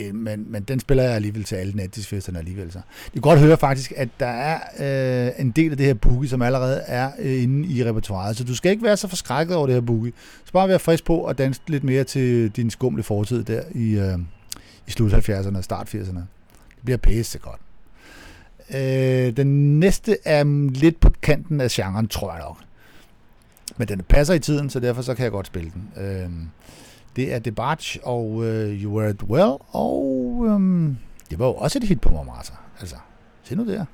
Øh, men, men den spiller jeg alligevel til alle nattisfesterne alligevel. Så. Det kan godt høre faktisk, at der er øh, en del af det her boogie, som allerede er øh, inde i repertoireet. Så du skal ikke være så forskrækket over det her boogie. Så bare være frisk på og danse lidt mere til din skumle fortid der i, øh, i slut 70'erne og start 80'erne. Det bliver pæse godt. Øh, den næste er lidt på kanten af genren, tror jeg nok. Men den passer i tiden, så derfor så kan jeg godt spille den. Øh, det er Debarge og øh, You Were It Well, og øh, det var jo også et hit på Mombasa. Altså, se nu der.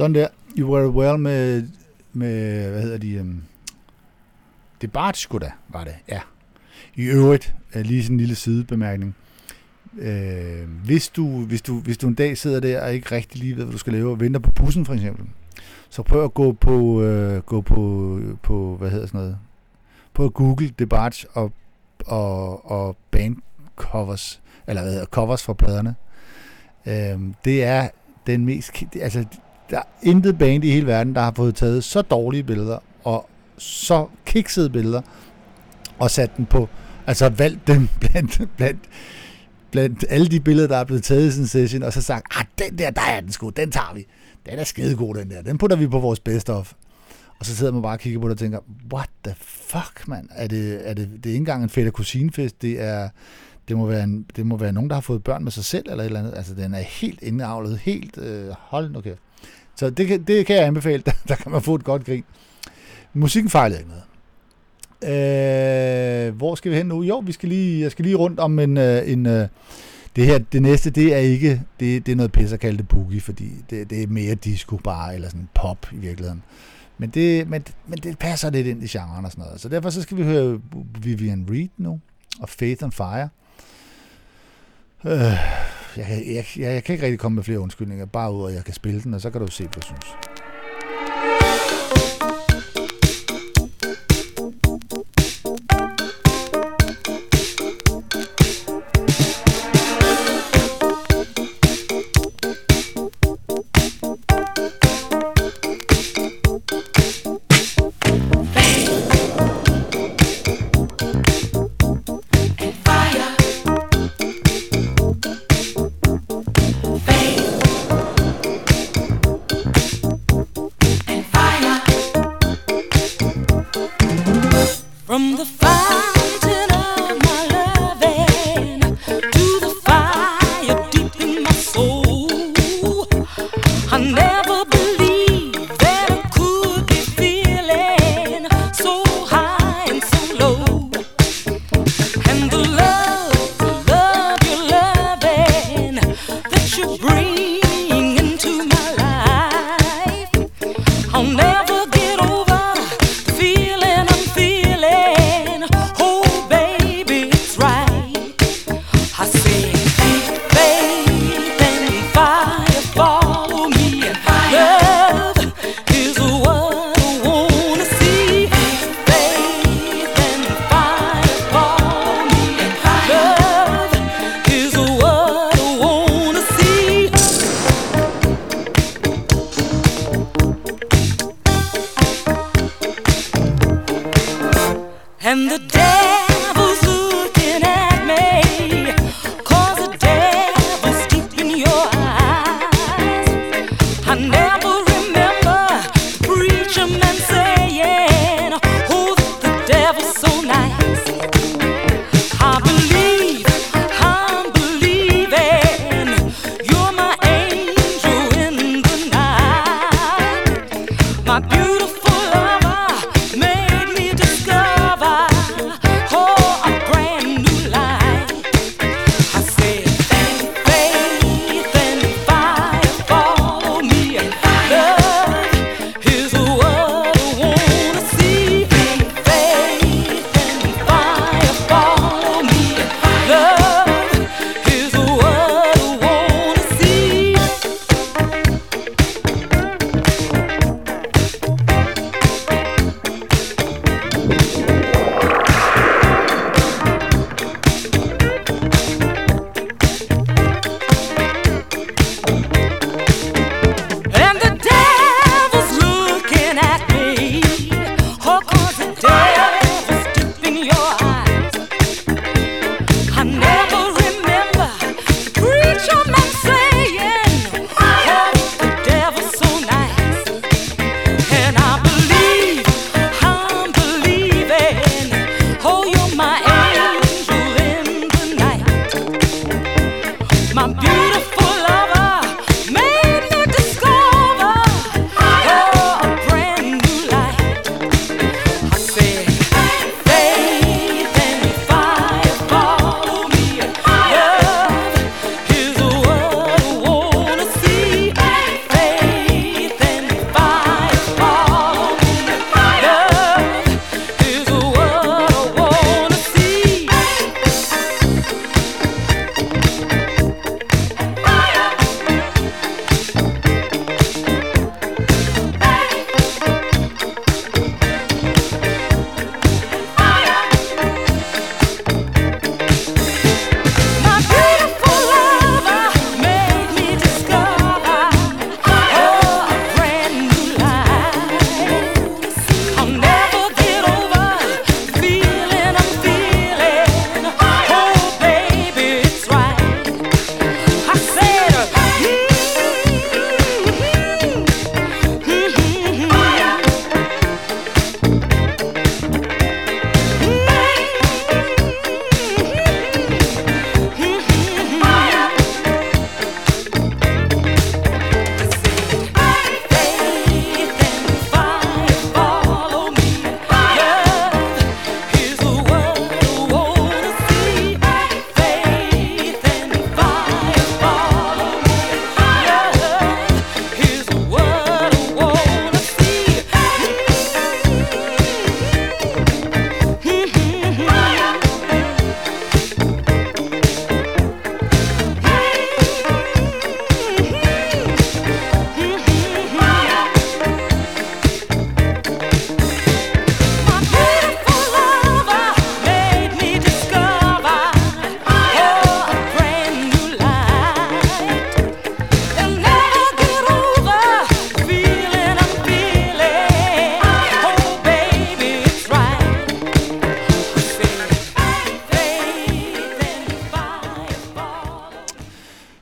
Sådan der. You Were Well med, med hvad hedder de? Um, det Bart sgu da, var det, ja. I øvrigt, øh, lige sådan en lille sidebemærkning. Øh, hvis, du, hvis, du, hvis du en dag sidder der og ikke rigtig lige ved, hvad du skal lave, og venter på bussen for eksempel, så prøv at gå på, øh, gå på, på, hvad hedder sådan noget, på google Debarge og, og, og band covers, eller hvad hedder, covers for pladerne. Øh, det er den mest... Altså, der er intet band i hele verden, der har fået taget så dårlige billeder, og så kiksede billeder, og sat den på... Altså valgt dem blandt, blandt, blandt alle de billeder, der er blevet taget i sådan en session, og så sagt, ah, den der, der er den sgu, den tager vi. Den er skidegod, den der. Den putter vi på vores best of. Og så sidder man bare og kigger på det og tænker, what the fuck, mand? Er det, er det, det er ikke engang en fætter kusinefest, det er, det må, være en, det må være nogen, der har fået børn med sig selv, eller et eller andet. Altså, den er helt indavlet, helt, øh, hold nu kæft. Så det kan, det kan jeg anbefale, der, der kan man få et godt grin. Musikken fejlede ikke noget. Øh, hvor skal vi hen nu? Jo, vi skal lige, jeg skal lige rundt om en, øh, en øh, det her, det næste, det er ikke, det, det er noget pisse at kalde det boogie, fordi det, det er mere disco bare, eller sådan pop i virkeligheden. Men det, men, men det passer lidt ind i genren og sådan noget. Så derfor så skal vi høre Vivian Reed nu, og Faith on Fire. Øh, jeg, jeg, jeg, jeg kan ikke rigtig komme med flere undskyldninger, bare ud og at jeg kan spille den, og så kan du se, hvad du synes.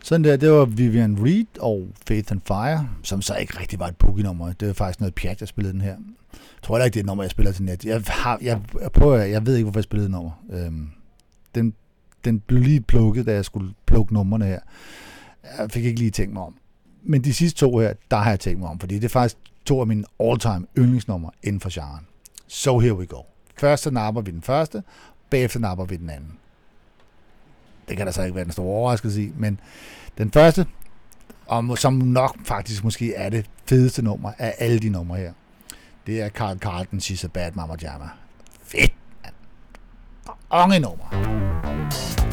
Sådan der, det var Vivian Reed og Faith and Fire, som så ikke rigtig var et boogie-nummer. Det var faktisk noget pjat, jeg spillede den her. Jeg tror heller ikke, det er et nummer, jeg spiller til net. Jeg, har, jeg, jeg, prøver, jeg ved ikke, hvorfor jeg spillede et nummer. Øhm, den, den blev lige plukket, da jeg skulle plukke numrene her. Jeg fik ikke lige tænkt mig om. Men de sidste to her, der har jeg tænkt mig om, fordi det er faktisk to af mine all-time yndlingsnumre inden for genren. So here we go. Først så napper vi den første, bagefter napper vi den anden. Det kan der så ikke være en stor overraskelse i, men den første, og som nok faktisk måske er det fedeste nummer af alle de numre her, det er Carl Carlton, She's a Bad Mama Jamma. Fedt, mand. Nummer.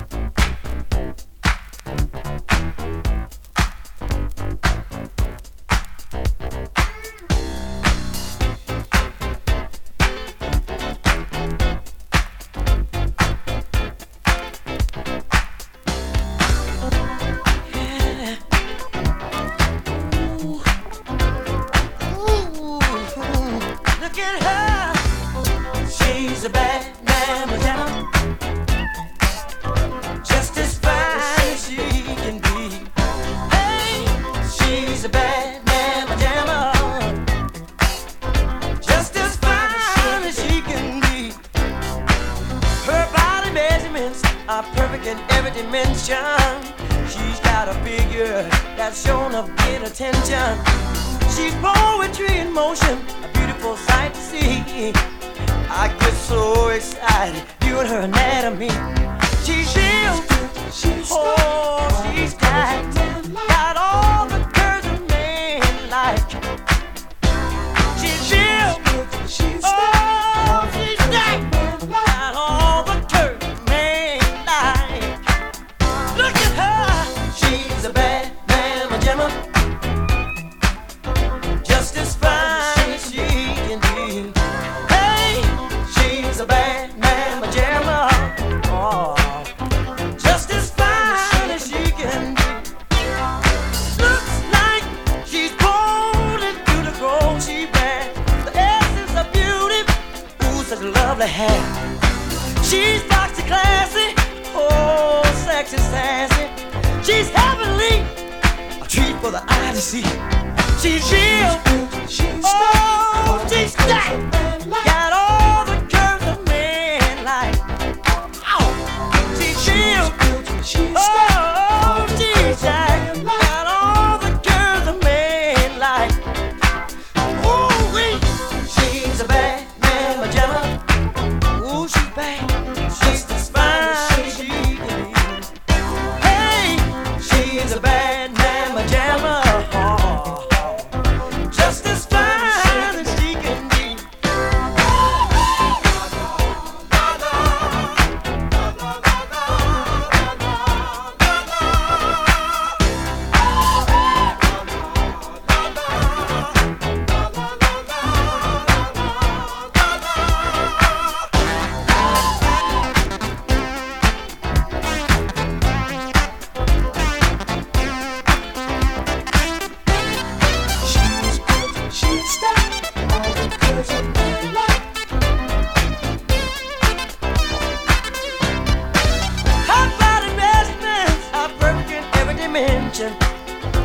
Dimension.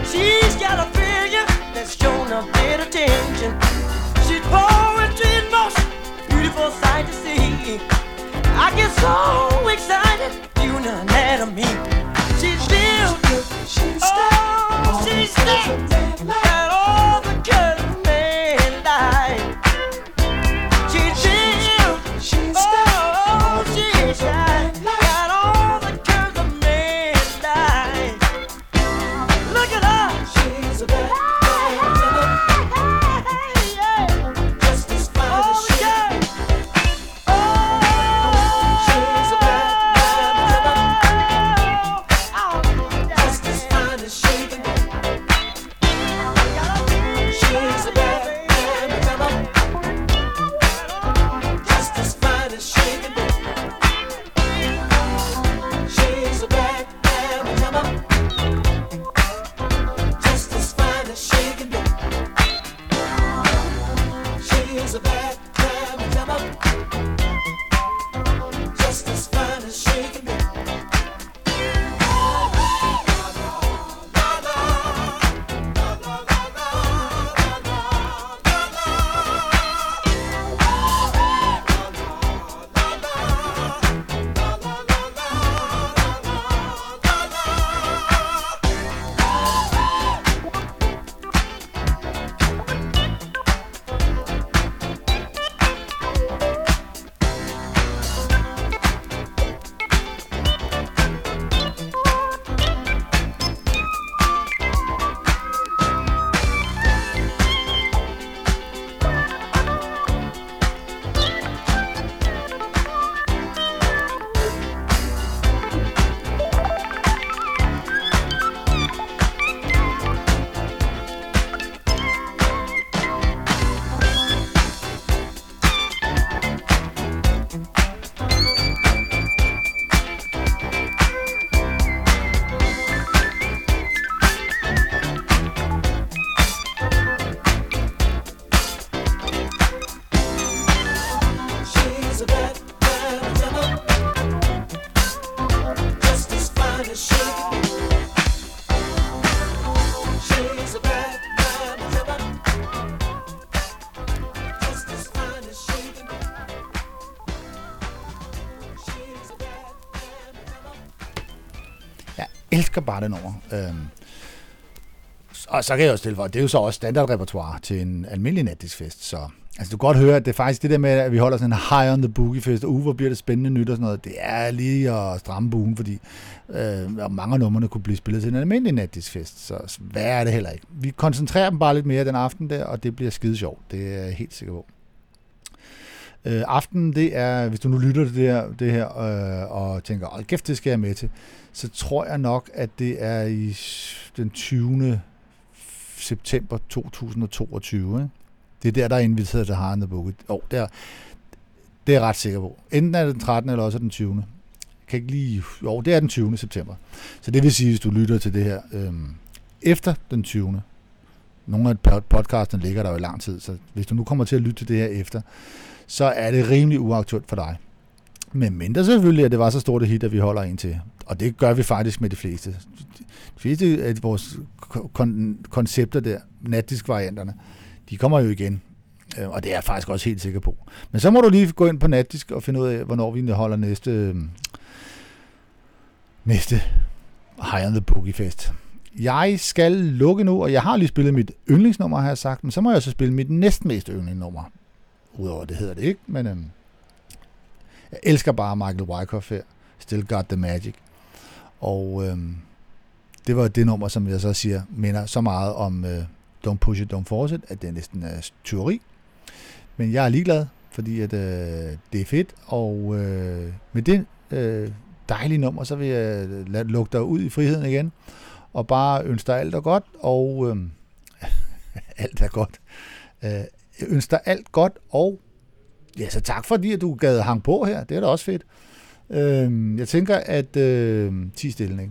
She's got a figure that's shown a bit of tension. She's poetry in motion, beautiful sight to see. I get so excited viewing her anatomy. She's real, she's oh, she's stacked. Bare den over. Øhm, og så kan jeg også stille for, det er jo så også standardrepertoire til en almindelig natdiskfest, så altså, du kan godt høre, at det er faktisk det der med, at vi holder sådan en high on the boogie fest, og uh, hvor bliver det spændende nyt og sådan noget, det er lige at stramme buen, fordi øh, mange af numrene kunne blive spillet til en almindelig natdiskfest, så så hvad er det heller ikke. Vi koncentrerer dem bare lidt mere den aften der, og det bliver skide sjovt, det er jeg helt sikker på. Øh, aftenen, det er, hvis du nu lytter til det her, det her øh, og tænker, hold kæft, det skal jeg med til, så tror jeg nok, at det er i den 20. september 2022. Ikke? Det er der, der er inviteret til Hard the Book. Oh, det, er, det er jeg ret sikker på. Enten er det den 13. eller også er den 20. Jeg kan ikke lige... Jo, det er den 20. september. Så det vil sige, hvis du lytter til det her øh, efter den 20. Nogle af podcastene ligger der jo i lang tid, så hvis du nu kommer til at lytte til det her efter, så er det rimelig uaktuelt for dig. Men mindre selvfølgelig, at det var så stort et hit, at vi holder en til. Og det gør vi faktisk med de fleste. De fleste af vores kon- koncepter der, natdisk-varianterne, de kommer jo igen. Øh, og det er jeg faktisk også helt sikker på. Men så må du lige gå ind på natdisk og finde ud af, hvornår vi holder næste, øh, næste High on the Boogie Fest. Jeg skal lukke nu, og jeg har lige spillet mit yndlingsnummer, har jeg sagt, men så må jeg så spille mit næstmest yndlingsnummer. Udover det hedder det ikke, men øhm, jeg elsker bare Michael Wyckoff her. Still Got The Magic. Og øhm, det var det nummer, som jeg så siger, minder så meget om øh, Don't Push It, Don't Force It, at det næsten er tyveri. Men jeg er ligeglad, fordi at, øh, det er fedt, og øh, med det øh, dejlige nummer, så vil jeg øh, lade, lukke dig ud i friheden igen, og bare ønsker dig alt er godt, og øh, alt er godt. Øh, jeg ønsker dig alt godt, og ja, så tak fordi, at du gad hang på her. Det er da også fedt. Øh, jeg tænker, at øh, 10 stille,